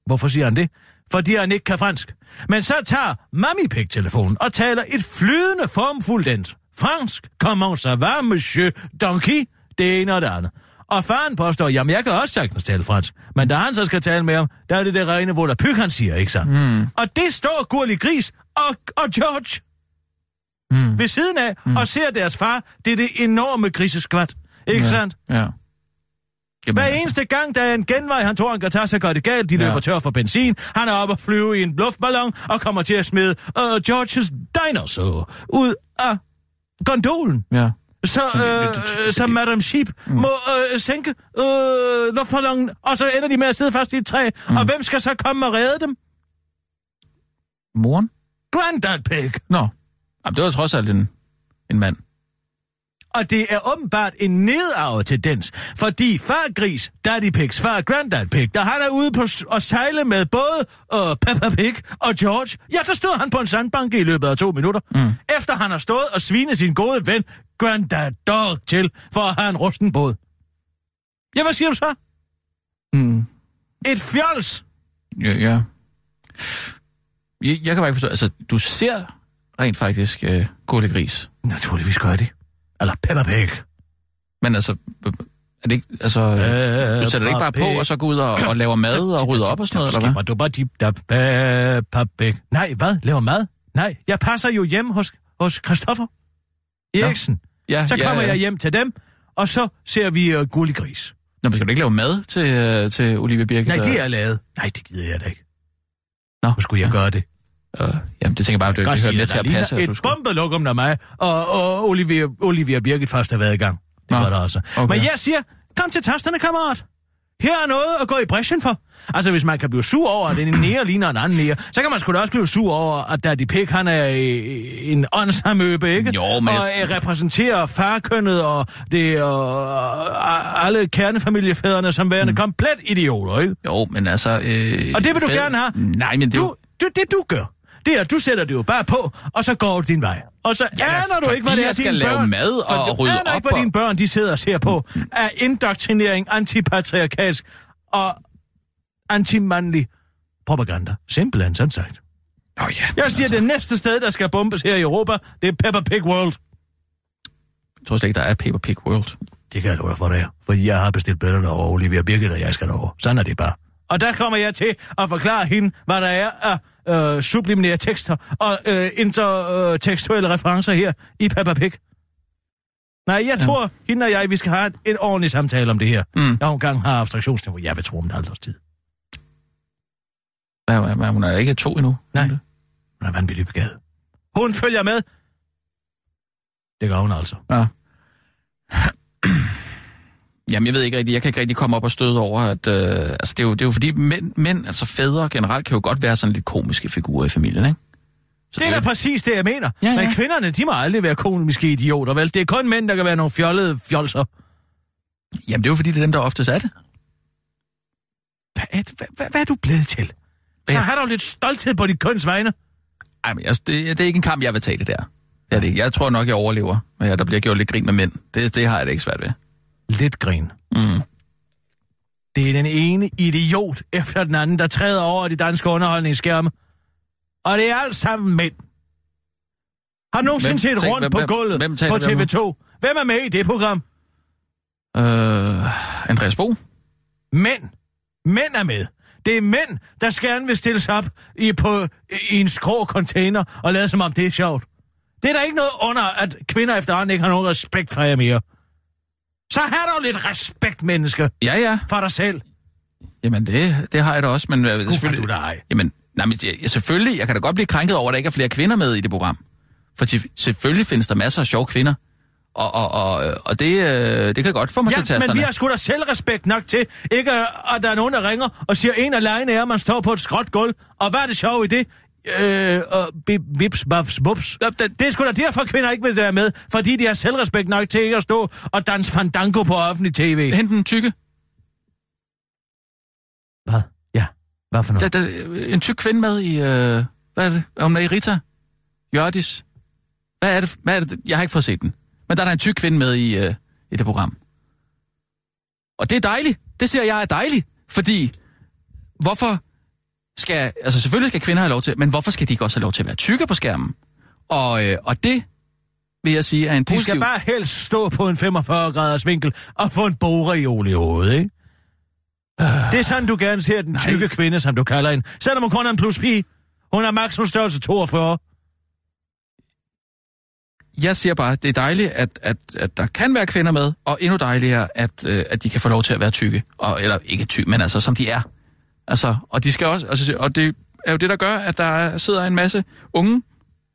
Hvorfor siger han det? Fordi han ikke kan fransk. Men så tager Mami Pig telefonen og taler et flydende formfuldt dansk. Fransk. Comment ça va, monsieur Donkey? Det ene og det andet. Og faren påstår, jamen jeg kan også sagtens tale fransk. Men da han så skal tale med ham, der er det det rene, hvor der pyg, han siger, ikke sandt? Mm. Og det står Gurli Gris og, og George Mm. ved siden af, mm. og ser deres far. Det er det enorme griseskvat. Ikke Ja. sandt? Ja. Jamen, Hver altså, eneste gang, der er en genvej, han tror, han kan tage sig godt det galt, de Ja. løber tør for benzin, han er oppe og flyve i en luftballon, og kommer til at smide uh, Georges dinosaur ud af gondolen. Ja. så, øh, så Madame Sheep Mm. må øh, sænke øh, luftballongen, og så ender de med at sidde fast i et træ. Mm. Og hvem skal så komme og redde dem? Moren? Granddad Pig. Nå. Jamen, det var trods alt en, en mand. Og det er åbenbart en nedarvet tendens, fordi far Gris, Daddy Pigs, far Granddad Pig, da han er ude på s- at sejle med både øh, Peppa Pig og George, ja, der stod han på en sandbanke i løbet af to minutter, mm. efter han har stået og svinet sin gode ven Granddad Dog til for at have en rusten båd. Ja, hvad siger du så? Mm. Et fjols! Ja, ja. Jeg, jeg kan bare ikke forstå, altså, du ser rent faktisk øh, Gurle Gris. Naturligvis gør det. Eller Peppa Pig. Men altså, er det ikke, altså, øh, du sætter det ikke bare på, og så går ud og, og laver mad og rydder op og sådan noget, eller hvad? Du bare dip, da, Peppa Pig. Nej, hvad? Laver mad? Nej, jeg passer jo hjem hos, hos Christoffer Eriksen. Ja, Så ja, kommer ja. jeg hjem til dem, og så ser vi uh, gullig gris. Nå, men skal du ikke lave mad til, øh, til Olivia Birgit? Nej, det er lavet. Nej, det gider jeg da ikke. Nå. Hvor skulle jeg gøre det? Øh, jamen, det tænker jeg bare, at det, det hører med til at passe. Et skulle- bombelokum af mig, og, og Olivia, Olivia Birgit først har været i gang. Det Nå, var der også. okay. Men jeg siger, kom til tasterne, kammerat. Her er noget at gå i bræschen for. Altså, hvis man kan blive sur over, at en nære ligner en anden nære, så kan man sgu da også blive sur over, at Daddy Pig, han er en åndshamøbe, ikke? Jo, men- Og øh, repræsenterer farkønnet og det, og, alle kernefamiliefædrene som værende mm. komplet idioter, ikke? Jo, men altså... Øh, Og det vil du fed- gerne have. Nej, men det Du, du, det du gør, det er, du sætter det jo bare på, og så går du din vej. Og så Ja, aner du ikke, hvad fordi det er, skal dine lave børn... mad og du rydde aner op ikke, hvad og- dine børn, de sidder og ser på, er indoktrinering, antipatriarkalsk og antimandlig propaganda. Simpelthen, sådan sagt. Nå ja, Jeg siger, det næste sted, der skal bombes her i Europa, det er Peppa Pig World. Jeg tror slet ikke, der er Paper Pig World. Det kan jeg love dig for, det er. For jeg har bestilt billetter over Olivia Birgit, og jeg skal derover. Sådan er det bare. Og der kommer jeg til at forklare hende, hvad der er af øh, subliminære tekster og øh, intertekstuelle referencer her i Peppa Pig. Nej, jeg tror, hende og jeg, vi skal have en ordentlig samtale om det her. Mm. Når hun gang har abstraktionsniveau. Jeg vil tro om det aldrig tid. Hvad, hvad, hun er ikke to endnu. Nej. Hun er vanvittigt begavet. Hun følger med. Det gør hun altså. Ja. Jamen, jeg ved ikke rigtigt, jeg kan ikke rigtig komme op og støde over, at... Øh, altså, det er, jo, det er jo fordi, mænd, mænd, altså fædre generelt, kan jo godt være sådan lidt komiske figurer i familien, ikke? Så Det er da præcis det, jeg mener. Ja, ja. Men kvinderne, de må aldrig være komiske idioter, vel? Det er kun mænd, der kan være nogle fjollede fjolser. Jamen, det er jo fordi, det er dem, der oftest er det. Hvad er, hvad, hvad, hvad er du blevet til? Så Ja. har du lidt stolthed på dit køns vegne. Ej, men jeg, det, det er ikke en kamp, jeg vil tage det der. Det er det. Jeg tror nok, jeg overlever, men at der bliver gjort lidt grin med mænd. Det, det har jeg det ikke svært ved. Lidt grin. Mm. Det er den ene idiot efter den anden, der træder over de danske underholdningsskærme. Og det er alt sammen mænd. Har du nogensinde Hvem set rundt hvem- på hvem- gulvet hvem på taler vi om TV2? Hvem er med i det program? Øh, Andreas Bo? Mænd. Mænd er med. Det er mænd, der gerne vil stilles op i, på, i en skrå container og lade som om det er sjovt. Det er der ikke noget under, at kvinder efterhånden ikke har nogen respekt for jer mere. Så har du lidt respekt, menneske, Ja, ja. for dig selv. Jamen, det, det har jeg da også, men øh, Gud, selvfølgelig... du dig. Jamen, nej, men jeg, selvfølgelig, jeg kan da godt blive krænket over, at der ikke er flere kvinder med i det program. For til- selvfølgelig findes der masser af sjove kvinder. Og, og, og, og det, øh, det kan godt få mig til Ja, tasterne. men vi har sgu da selvrespekt nok til, ikke at der er nogen, der ringer og siger, en af lejene er, at man står på et skråt gulv. Og hvad er det sjove i det? Øh, og bip, bips, bafs, bups. Ja, det- Det er sgu da derfor, kvinder ikke vil være med, fordi de har selvrespekt nok til ikke at stå og danse fandango på offentlig tv. Hent den tykke. Hvad? Ja, hvad for noget? Der, der, en tyk kvinde med i... Øh, hvad er det? Er hun med i Rita? Jørdis? Hvad er, det, hvad er det? Jeg har ikke fået set den. Men der er der en tyk kvinde med i, øh, i det program. Og det er dejligt. Det siger jeg er dejligt. Fordi, hvorfor skal... Altså selvfølgelig skal kvinder have lov til, men hvorfor skal de ikke også have lov til at være tykke på skærmen? Og, øh, og det vil jeg sige er en De positiv... skal bare helst stå på en 45 graders vinkel og få en bogreol i hovedet, ikke? Det er sådan, du gerne ser den Nej. tykke kvinde, som du kalder hende. Selvom hun kun er en plus pige. Hun er maksimum størrelse 42. Jeg siger bare, at det er dejligt, at, at, at der kan være kvinder med, og endnu dejligere, at, øh, at de kan få lov til at være tykke. Og, eller ikke tykke, men altså som de er. Altså, og, de skal også, altså, og det er jo det, der gør, at der sidder en masse unge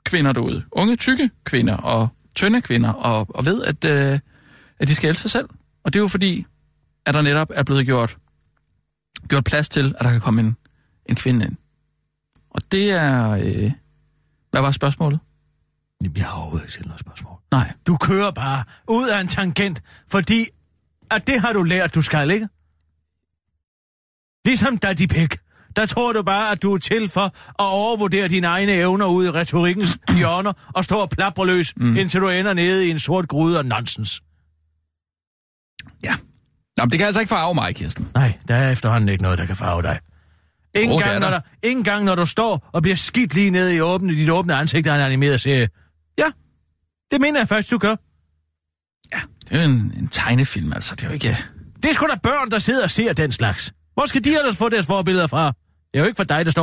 kvinder derude. Unge, tykke kvinder, og tynde kvinder, og, og ved, at, øh, at de skal elske sig selv. Og det er jo fordi, at der netop er blevet gjort, gjort plads til, at der kan komme en, en kvinde ind. Og det er... Øh, hvad var spørgsmålet? Jeg har overhovedet ikke stillet noget spørgsmål. Nej. Du kører bare ud af en tangent, fordi at det har du lært, du skal, ikke? Ligesom Daddy Pig. Der tror du bare, at du er til for at overvurdere dine egne evner ud i retorikkens hjørner og stå og plapre løs, mm. indtil du ender nede i en sort gryde af nonsens. Ja. Nå, men det kan altså ikke farve mig, Kirsten. Nej, der er efterhånden ikke noget, der kan farve dig. Ingen, er gang, når der. ingen gang, når du står og bliver skidt lige nede i åbne, dit åbne ansigt af en animeret serie. Ja, det mener jeg faktisk, du gør. Det er jo en, en tegnefilm, altså. Det er jo ikke... Det er sgu da børn, der sidder og ser den slags. Hvor skal de ellers få deres forbilleder fra? Det er jo ikke for dig, der står